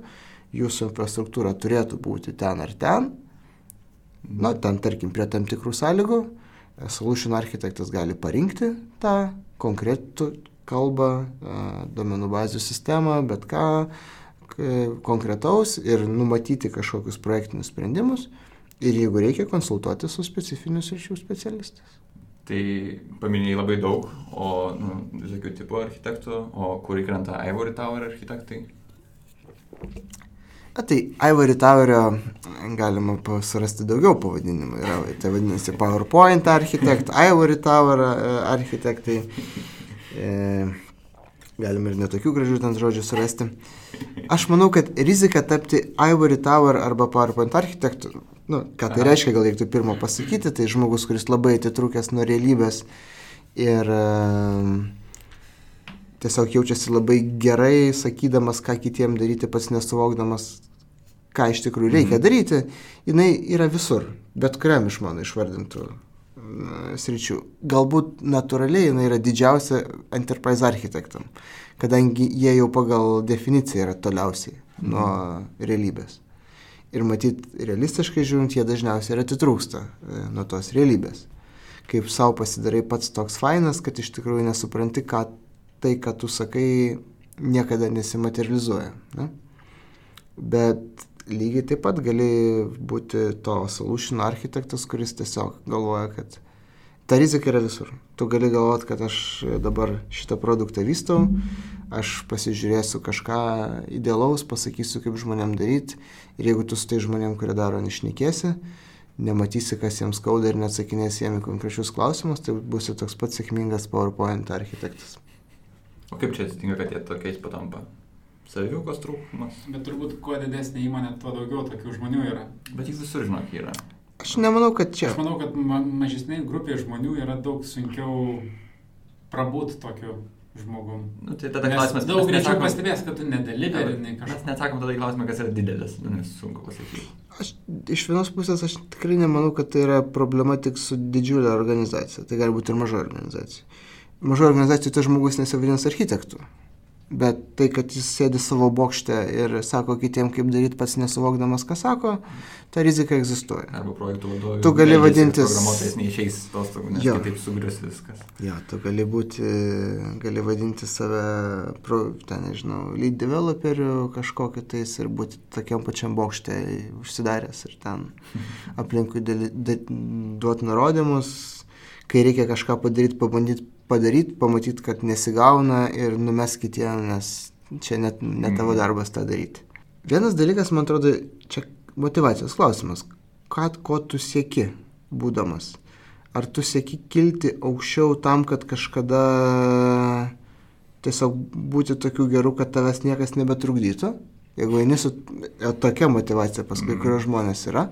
jūsų infrastruktūra turėtų būti ten ar ten, na, ten tarkim prie tam tikrų sąlygų, Solution architektas gali parinkti tą konkretų kalbą, domenų bazių sistemą, bet ką konkretaus ir numatyti kažkokius projektinius sprendimus ir jeigu reikia konsultuoti su specifiniu sričių specialistais. Tai paminėjai labai daug, o nu, visokių tipų architektų, o kur įkrenta Ivory Tower architektai? A, tai Ivory Towerio galima surasti daugiau pavadinimų. Yra, tai vadinasi PowerPoint architekt, Ivory Tower e, architektai. E, galima ir netokių gražių ten žodžių surasti. Aš manau, kad rizika tapti Ivory Tower arba PowerPoint architektų Nu, ką tai reiškia, gal reiktų pirmo pasakyti, tai žmogus, kuris labai atitrūkęs nuo realybės ir uh, tiesiog jaučiasi labai gerai, sakydamas, ką kitiem daryti, pats nesuvokdamas, ką iš tikrųjų reikia mhm. daryti, jinai yra visur, bet kuriam iš mano išvardintų sričių. Galbūt natūraliai jinai yra didžiausia enterprise architektam, kadangi jie jau pagal definiciją yra toliausiai mhm. nuo realybės. Ir matyt, realistiškai žiūrint, jie dažniausiai ir atitrūksta e, nuo tos realybės. Kaip savo pasidarai pats toks fainas, kad iš tikrųjų nesupranti, ką tai, ką tu sakai, niekada nesimaterializuoja. Ne? Bet lygiai taip pat gali būti to solution architektas, kuris tiesiog galvoja, kad ta rizika yra visur. Tu gali galvoti, kad aš dabar šitą produktą vystau, aš pasižiūrėsiu kažką idealaus, pasakysiu, kaip žmonėm daryti ir jeigu tu su tai žmonėm, kurie daro, nešnekėsi, nematysi, kas jiems skauda ir neatsakinėsi jiem į konkrečius klausimus, tai būsi toks pats sėkmingas PowerPoint architektas. O kaip čia atsitinka, kad jie tokiais patampa? Saviukos trūkumas. Bet turbūt kuo didesnė įmonė, tuo daugiau tokių žmonių yra. Bet jis visur, žinok, yra. Aš nemanau, kad čia. Aš manau, kad ma mažesnė grupė žmonių yra daug sunkiau prabūt tokiu žmogum. Nu, tai tada klausimas. Daug greičiau pastebės, kad tu nedeliverinai kažką. Mes neatsakom tada į klausimą, kas yra didelis, nu, nes sunku pasakyti. Aš iš vienos pusės aš tikrai nemanau, kad tai yra problema tik su didžiulė organizacija. Tai gali būti ir maža organizacija. Maža organizacija tai žmogus nesivadins architektų. Bet tai, kad jis sėdi savo bokšte ir sako kitiem, kaip daryti, pats nesuvokdamas, ką sako, ta rizika egzistuoja. Arba projektų vadovai. Tu gali vadintis... Programuotojas neišeis atostogų, nes jo. kitaip sugrius viskas. Jo, tu gali būti, gali vadinti save, pro, ten nežinau, lead developeriu kažkokiu tais ir būti tokiam pačiam bokšte užsidaręs ir ten [LAUGHS] aplinkui duoti nurodymus, kai reikia kažką padaryti, pabandyti padaryti, pamatyti, kad nesigauna ir numes kitiem, nes čia net ne tavo mhm. darbas tą daryti. Vienas dalykas, man atrodo, čia motivacijos klausimas. Ką, ko tu sieki, būdamas? Ar tu sieki kilti aukščiau tam, kad kažkada tiesiog būti tokiu geru, kad tavęs niekas nebetrukdytų? Jeigu eini su tokia motivacija, pas kai mhm. kurios žmonės yra,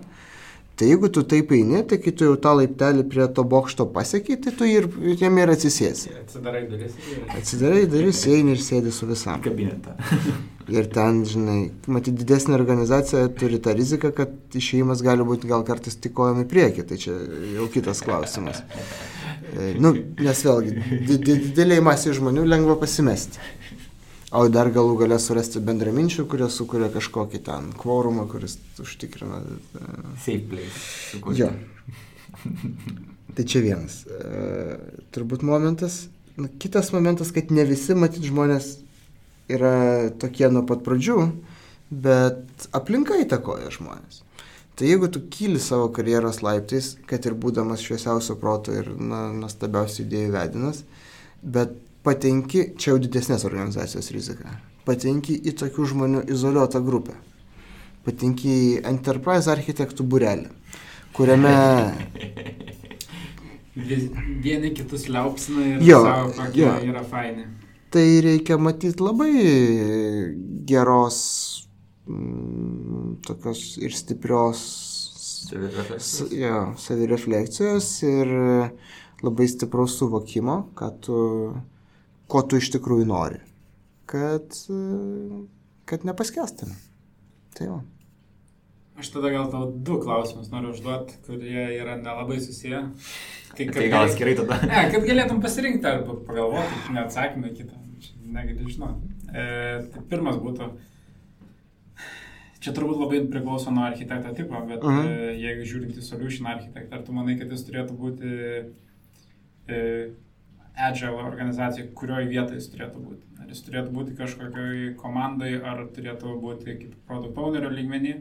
Tai jeigu tu taip eini, tai kai tu jau tą laiptelį prie to bokšto pasiekai, tai tu ir jame ir atsisėsi. Atsidarai duris. Atsidarai duris, eini ir sėdi su visam. Kabinetą. [LAUGHS] ir ten, žinai, matyti didesnė organizacija turi tą riziką, kad išėjimas gali būti gal kartais tik kojom į priekį, tai čia jau kitas klausimas. E, nu, nes vėlgi, dideliai masiai žmonių lengva pasimesti. O dar galų galę surasti bendraminčių, kurie sukuria kažkokį ten kvorumą, kuris užtikrina. Safe place. Jo. tai čia vienas. Uh, turbūt momentas. Na, kitas momentas, kad ne visi matyt žmonės yra tokie nuo pat pradžių, bet aplinka įtakoja žmonės. Tai jeigu tu kyli savo karjeros laiptais, kad ir būdamas šviesiausio proto ir na, nuostabiausių idėjų vedinas, bet patenki, čia jau didesnės organizacijos rizika, patenki į tokių žmonių izoliuotą grupę, patenki į enterprise architektų burelį, kuriame... [LAUGHS] Vieni kitus liaupsina ir jo, savo, kokie jo. yra faini. Tai reikia matyti labai geros, mm, tokios ir stiprios savirefleksijos. Jo, savirefleksijos ir labai stipraus suvokimo, kad tu ko tu iš tikrųjų nori. kad, kad nepaskestume. Tai jau. Aš tada gal tau du klausimus noriu užduoti, kurie yra nelabai susiję. Tai, tai gal atskirai tada. Ne, kad galėtum pasirinkti arba pagalvoti, ne atsakymą kitą. Negali žinoti. E, tai pirmas būtų, čia turbūt labai priklauso nuo architekto tipo, bet uh Mhm. -huh. e, jeigu žiūrint į solution architektą, ar tu manai, kad jis turėtų būti e, agile organizacija, kurioje vietoje jis turėtų būti? Ar jis turėtų būti kažkokioj komandai, ar turėtų būti kaip product ownerio lygmenį,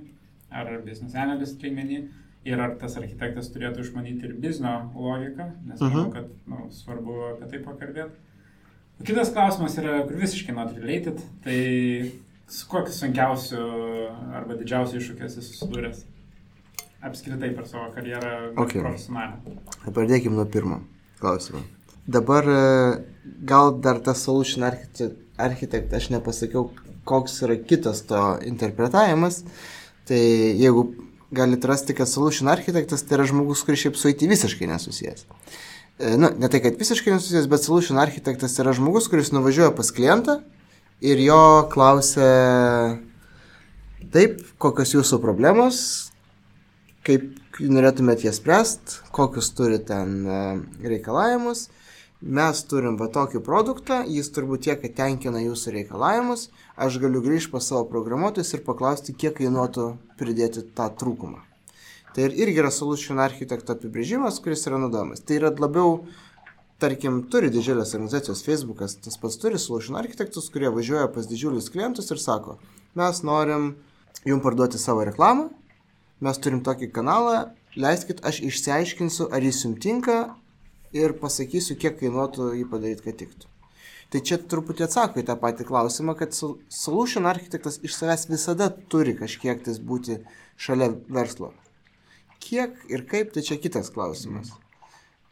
ar business analyst lygmenį? Ir ar tas architektas turėtų išmanyti ir biznio logiką, nes manau, Mhm. kad nu, svarbu apie tai pakalbėti. Kitas klausimas yra, kur visiškai not related, tai su kokiu sunkiausiu arba didžiausiu iššūkiu esi susidūręs apskritai per savo karjerą Ok. profesionalią? Pradėkime nuo pirmo klausimo. Dabar e, gal dar tas solution architect, aš nepasakiau, koks yra kitas to interpretavimas. Tai jeigu galite rasti, kad solution architektas tai yra žmogus, kuris šiaip su IT visiškai nesusijęs. E, Nu, ne tai, kad visiškai nesusijęs, bet solution architektas yra žmogus, kuris nuvažiuoja pas klientą ir jo klausia, taip, kokios jūsų problemos, kaip norėtumėt jas spręst, kokius turi ten e, reikalavimus. Mes turim va tokį produktą, jis turbūt tiek, tenkina jūsų reikalavimus. Aš galiu grįžti pas savo programuotojus ir paklausti, kiek kainuotų pridėti tą trūkumą. Tai ir irgi yra solution architekto apibrėžimas, kuris yra naudojamas. Tai yra labiau, tarkim, turi didžiulės organizacijos Facebookas, tas pats turi solution architektus, kurie važiuoja pas didžiulius klientus ir sako, mes norim jums parduoti savo reklamą, mes turim tokį kanalą, leiskit, aš išsiaiškinsiu, ar jis jums tinka ir pasakysiu, kiek kainuotų jį padaryti, kad tiktų. Tai čia truputį atsako į tą patį klausimą, kad sol- solution architektas iš savęs visada turi kažkiek tais būti šalia verslo. Kiek ir kaip, tai čia kitas klausimas.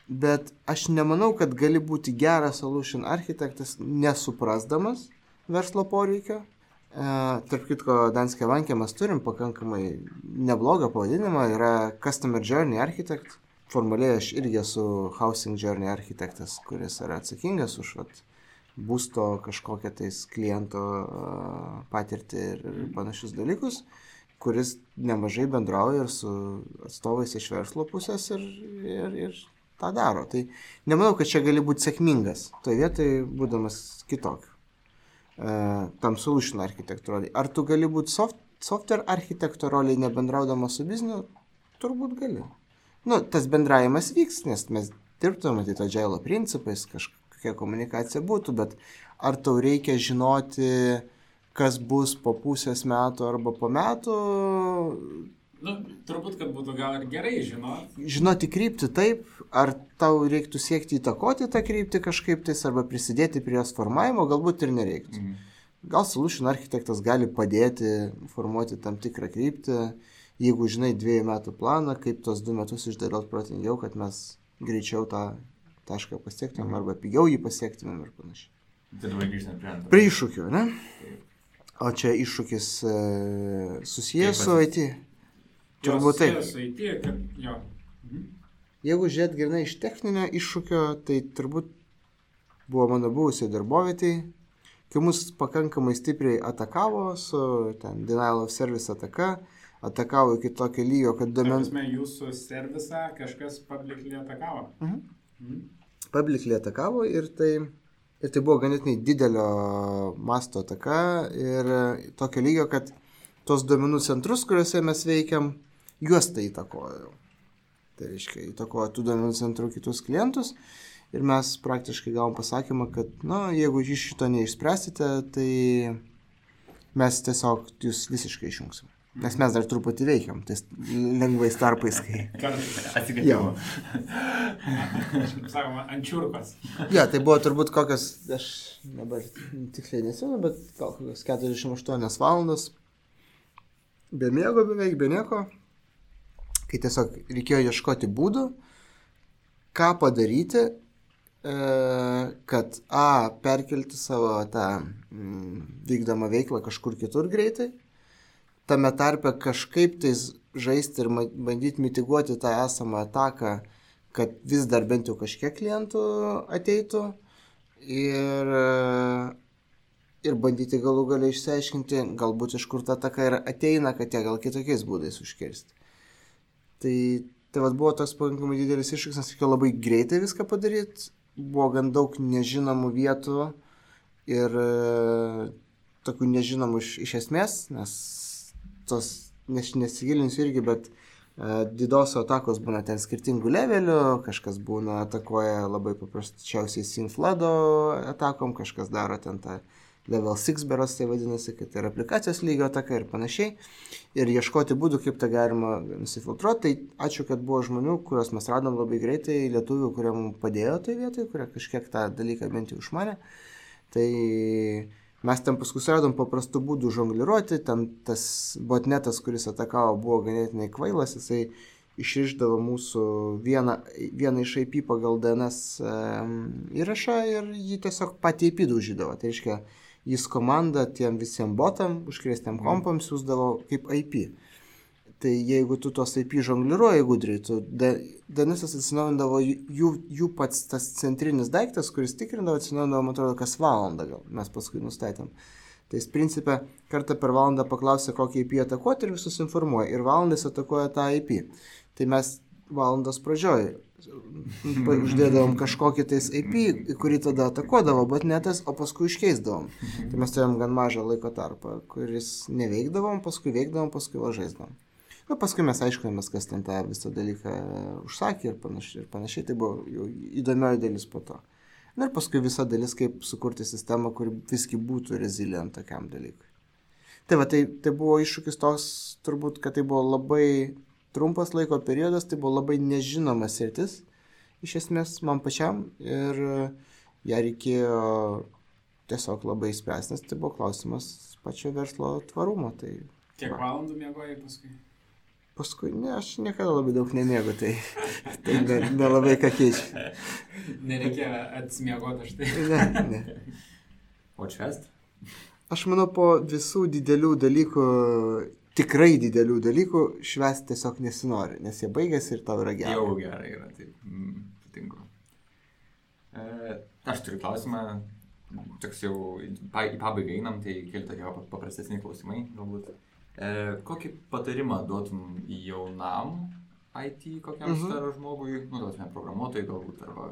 Bet aš nemanau, kad gali būti geras solution architektas nesuprasdamas verslo poreikio. E, tarp kitko, Danske Vankė mes turim pakankamai neblogą pavadinimą, yra Customer Journey Architect. Formaliai aš irgi esu Housing Journey Architektas, kuris yra atsakingas už vat, būsto kažkokią tais kliento patirtį ir, panašius dalykus, kuris nemažai bendrauja ir su atstovais iš verslo pusės ir, ir, ir tą daro. Tai nemanau, kad čia gali būti sėkmingas, toje vietoje būdamas kitokiu. Tam solution architektų roliai. Ar tu gali būti soft, software architekto roliai nebendraudamas su bizniu? Turbūt gali. Nu, tas bendravimas vyks, nes mes dirbtume, tai to džiailo principais, kažkokia komunikacija būtų, bet ar tau reikia žinoti, kas bus po pusės metų arba po metų, Nu, turbūt, kad būtų gal ir gerai žinoti. žinoti kryptį taip, ar tau reiktų siekti įtakoti tą kryptį kažkaip tais arba prisidėti prie jos formavimo, galbūt ir nereiktų. Mhm. Gal solution architektas gali padėti formuoti tam tikrą kryptį, jeigu žinai dviejų metų planą, kaip tos du metus išdėliot protingiau, kad mes greičiau tą tašką pasiektumėm arba pigiau jį pasiektumėm ir panašiai. Tai dabar grįžtant prie antro. Prie iššūkių, ne? O čia iššūkis e, susijęs su IT. Turbūt taip. Jos Su IT, kad jo. Mhm. Jeigu žiūrėt grinai iš techninio iššūkio, tai turbūt buvo mano buvusiai darbovietėj, kai mus pakankamai stipriai atakavo su ten denial of service ataka, atakavo iki tokio lygio, kad duomenų prasme, jūsų servisą kažkas publicly atakavo. Mhm. Mhm. publicly atakavo ir tai, ir tai buvo ganėtinai didelio masto ataka ir tokio lygio, kad tos duomenų centrus, kuriuose mes veikiam, juos tai įtakojo. Tai reiškia, įtakojo tų duomenų centrų kitus klientus ir mes praktiškai gavom pasakymą, kad, na, jeigu iš šito neišspręsite, tai mes tiesiog jūs visiškai išjungsim. Nes mes dar truputį veikiam, tais lengvais tarpais, kai... [LAUGHS] Kaip sakoma, ančiurkos. Jo, tai buvo turbūt kokios, aš dabar tiksliai nesimenu, bet gal kokios 48 valandos. Be miego beveik, be nieko. Kai tiesiog reikėjo ieškoti būdų, ką padaryti, e, kad A, perkelti savo tą mm, vykdomą veiklą kažkur kitur greitai, tame tarpe kažkaip tais žaisti ir bandyti mitiguoti tą esamą ataką, kad vis dar bent jau kažkiek klientų ateitų. Ir, ir bandyti galų galiai išsiaiškinti, galbūt iš kur ta taka ir ateina, kad ją gal kitokiais būdais užkirsti. Tai, tai vad buvo toks pakankamai didelis iššūkis, nes reikėjo labai greitai viską padaryti, buvo gan daug nežinomų vietų ir tokių nežinomų iš, iš esmės, nes tos, nes, nesigilinsiu irgi, bet e, didoso atakos būna ten skirtingų levelių, kažkas būna atakuoja labai paprasčiausiai Sinflado atakom, kažkas daro ten tą level 6 beros tai vadinasi, kad tai yra aplikacijos lygio ataka ir panašiai. Ir ieškoti būdų, kaip tą galima nusifiltruoti. Tai ačiū, kad buvo žmonių, kuriuos mes radom labai greitai, lietuvių, kurie mums padėjo toje vietoje, kurie kažkiek tą dalyką bent jau išmanė. Tai mes ten paskui radom paprastų būdų žongliruoti, ten tas botnetas, kuris atakavo, buvo ganėtinai kvailas, jisai išrišdavo mūsų vieną, vieną iš IP pagal DNS įrašą ir jį tiesiog patį IP daužydavo. Tai reiškia, jis komandą tiem visiems botam, užkrėstiem kompam siūsdavo kaip IP. Tai jeigu tu tos IP žongliruoji gudriai, tu DNS atsinaujindavo jų, jų pats tas centrinis daiktas, kuris tikrindavo, atsinaujindavo, man atrodo, kas valandą gal, mes paskui nustatėm. Tai jis principė kartą per valandą paklausė, kokį IP atakuoti ir visus informuoja. Ir valandas atakuoja tą IP. Tai mes valandos pradžioj uždėdavom kažkokį tais IP, kurį tada atakuodavo, bet ne tas, o paskui iškeisdavom. Tai mes turėjom gan mažą laiko tarpą, kuris neveikdavom, paskui veikdavom, paskui važaisdavom. Na, paskui mes aiškinamės, kas ten tą visą dalyką užsakė ir panašiai. Ir panašiai tai buvo jau įdomioji dalis po to. Na ir paskui visa dalis, kaip sukurti sistemą, kuri visgi būtų resilient tokiam dalykui. Tai va, tai, tai buvo iššūkis toks, turbūt, kad tai buvo labai trumpas laiko periodas, tai buvo labai nežinomas sritis, iš esmės man pačiam ir ją reikėjo tiesiog labai spręsti, nes tai buvo klausimas pačio verslo tvarumo. Tai, Kiek va. valandų mėgojai paskui? Paskui, ne, aš niekada labai daug nemėgau, tai, tai nelabai ne ką keičia. Nereikia atsimiegoti aš tai. Ne, ne. O švest? Aš manau, po visų didelių dalykų tikrai didelių dalykų švęsti tiesiog nesinori, nes jie baigėsi ir tau yra gerai. Jau gerai yra, taip, mm, sutinku. E, aš turiu klausimą, toks jau į pabaigą einam, tai keli tokie paprastesni klausimai galbūt. E, kokį patarimą duotum jaunam IT kokiam mhm. staro žmogui, nu, duotume programuotojui galbūt, arba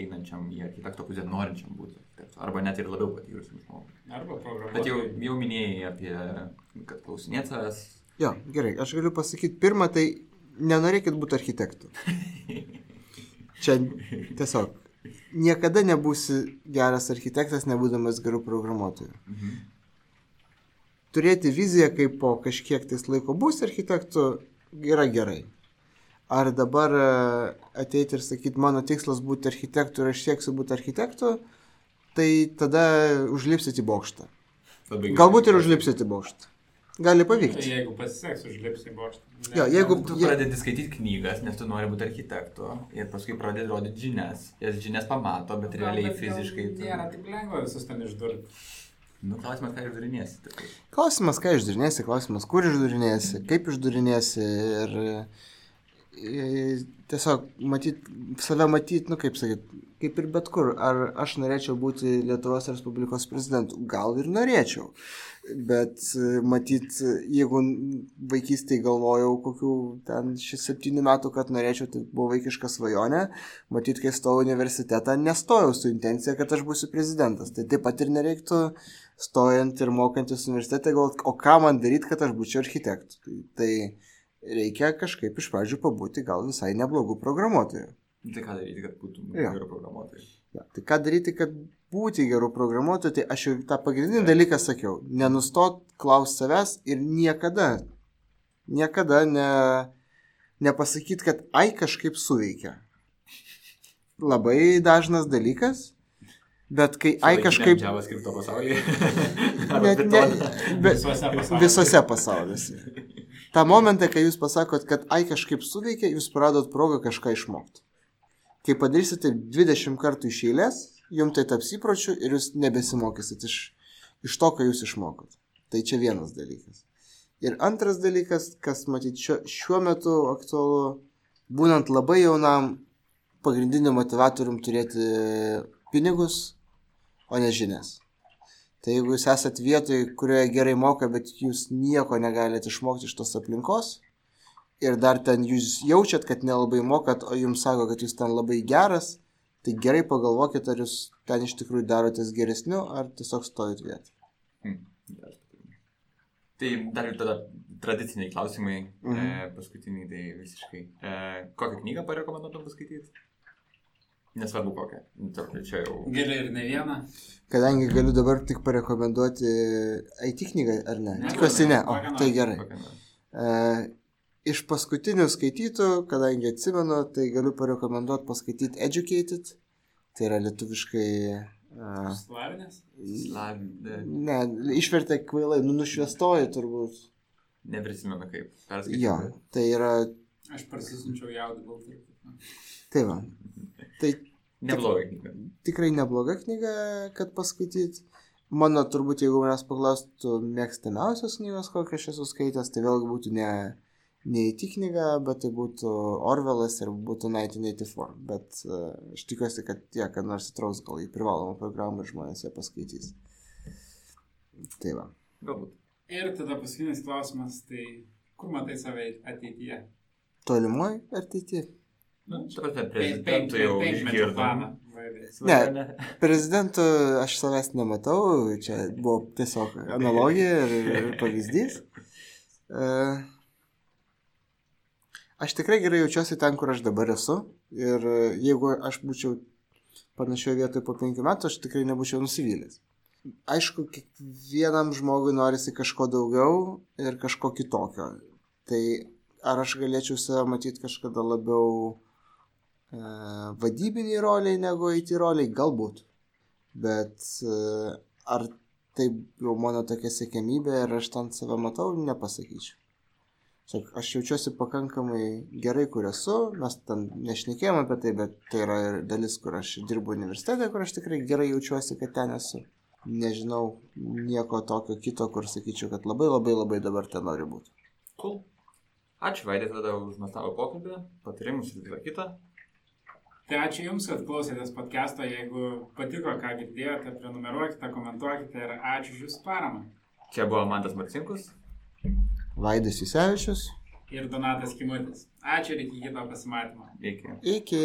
einančiam į architekto pusę, norinčiam būti architektu, arba net ir labiau patyrusiam žmogui. Arba programuotojui. Bet jau, jau minėjai apie, kad klausinėt savęs. Jo, gerai, aš galiu pasakyti, pirmą, tai nenorėkit būti architektu. [LAUGHS] Čia tiesiog, niekada nebūsi geras architektas, nebūdamas gerų programuotojų. Mhm. Turėti viziją, kaip po kažkiek tais laiko būsi architektu, yra gerai ar dabar e, ateiti ir sakyti, mano tikslas būti architektu ir aš sieksiu būti architektu, tai tada užlipsit į bokštą. Galbūt ir užlipsit į bokštą. Gali pavykti. Tai jeigu pasiseks, užlipsi į bokštą. Ne. Jo, jeigu tu pradedi skaityti knygas, nes tu nori būti architektu ir paskui pradedi rodyti žinias. Jas žinias pamato, bet realiai fiziškai. Nėra taip lengva visus ten išdurti. Nu, klausimas, ką išdurinėsi. Klausimas, ką išdurinėsi, klausimas, kur išdurinėsi, kaip išdurinėsi ir tiesiog matyt, save matyt, nu kaip sakyt, kaip ir bet kur. Ar aš norėčiau būti Lietuvos Respublikos prezidentu? Gal ir norėčiau. Bet matyt, jeigu vaikystėje galvojau kokių ten 6-7 metų, kad norėčiau, tai buvo vaikiška svajonė, matyt, kai stojau universitetą, nestojau su intencija, kad aš būsiu prezidentas. Tai taip pat ir nereiktų stojant ir mokantis universitete galvoti, o ką man daryti, kad aš būčiau architektu. Tai, tai reikia kažkaip iš pradžių pabūti gal visai neblogų programuotojų. Tai ką daryti, kad būtum ja. gerų programuotojų? Ja, tai ką daryti, kad būti gerų programuotojų, tai aš jau tą pagrindinį dalyką sakiau. Nenustot klausti savęs ir niekada, niekada ne, nepasakyti, kad ai kažkaip suveikia. Labai dažnas dalykas, bet kai ai kažkaip... JavaScript pasaulyje. [LAUGHS] ne, ne, be, visose pasaulyse tą momentą, kai jūs pasakot, kad ai kažkaip suveikia, jūs pradot progą kažką išmokti. Kai padarysite 20 kartų iš eilės, jums tai taps įpročiu ir jūs nebesimokysit iš, iš to, ką jūs išmokot. Tai čia vienas dalykas. Ir antras dalykas, kas matyt šiuo, šiuo metu aktualu, būnant labai jaunam, pagrindiniu motivatorium turėti pinigus, o ne žinias. Tai jeigu jūs esat vietoje, kurioje gerai moka, bet jūs nieko negalite išmokti iš tos aplinkos ir dar ten jūs jaučiat, kad nelabai mokat, o jums sako, kad jūs ten labai geras, tai gerai pagalvokit, ar jūs ten iš tikrųjų darotės geresniu, ar tiesiog stovit vietą. Hmm. Tai dar ir tada tradiciniai klausimai. Mhm. e, paskutiniai tai visiškai. E, kokią knygą parekomenduotum paskaityti? Nesvarbu kokią. Tarp, Čia jau. Gali ir ne vieną. Kadangi galiu dabar tik parekomenduoti IT knygą, ar ne? Ne, Tikiuosi ne, o tai gerai. E, iš paskutinių skaitytų, kadangi atsimenu, tai galiu parekomenduoti paskaityti Educated. Tai yra lietuviškai... Uh, Slavinės? Slav- ne, išvertė kvailai, nu nušviestoji turbūt. Neprisimenu kaip. Perskaičiau. Jo, tai yra... Aš parsisunčiau jaudį baltą. Tai va. Tai Neblogai knyga. tikrai nebloga knyga, kad paskaityti. Mano turbūt, jeigu manęs paklaustų mėgstamiausios knygos, kokią aš esu skaitęs, tai vėlgi būtų ne, ne IT knyga, bet tai būtų Orvelas ir būtų 1984. Bet uh, aš tikiuosi, kad tie, kad nors įtraus gal į privalomą programą ir žmonės ją paskaitys. Tai va. Galbūt. Ir tada paskutinis klausimas, tai kur matai save ateityje? Tolimoji ateityje. Nu, prasme, Penk- prezidentų jau išgirdom. Ne. Prezidentu aš savęs nematau, čia buvo tiesiog analogija ir, ir pavyzdys. [LAUGHS] Uh, aš tikrai gerai jaučiuosi ten, kur aš dabar esu. Ir jeigu aš būčiau panašioje vietoje po penkių metų, aš tikrai nebūčiau nusivylęs. Aišku, kiekvienam žmogui norisi kažko daugiau ir kažko kitokio. Tai ar aš galėčiau save matyti kažkada labiau e, vadybiniai roliai negu eiti roliai, galbūt. Bet e, ar tai jau mano tokia sėkmybė ir aš ten save matau, nepasakyčiau. Tiesiog aš jaučiuosi pakankamai gerai, kur esu, mes ten nešnekėjom apie tai, bet tai yra ir dalis, kur aš dirbu universitete, kur aš tikrai gerai jaučiuosi, kad ten esu. Nežinau nieko tokio kito, kur sakyčiau, kad labai labai labai dabar ten noriu būti. Cool. Ačiū Vaidė tada už nuostabų pokalbį, patarimus ir visą kitą. Tai ačiū Jums, kad klausėtės podcast'o. Jeigu patiko, ką girdėjote, prenumeruokite, komentuokite ir ačiū už Jūsų paramą. Čia buvo Mantas Marcinkus. Vaidas Jusevičius. Ir Donatas Kimutis. Ačiū ir iki kito pasimatymo. Iki. Iki.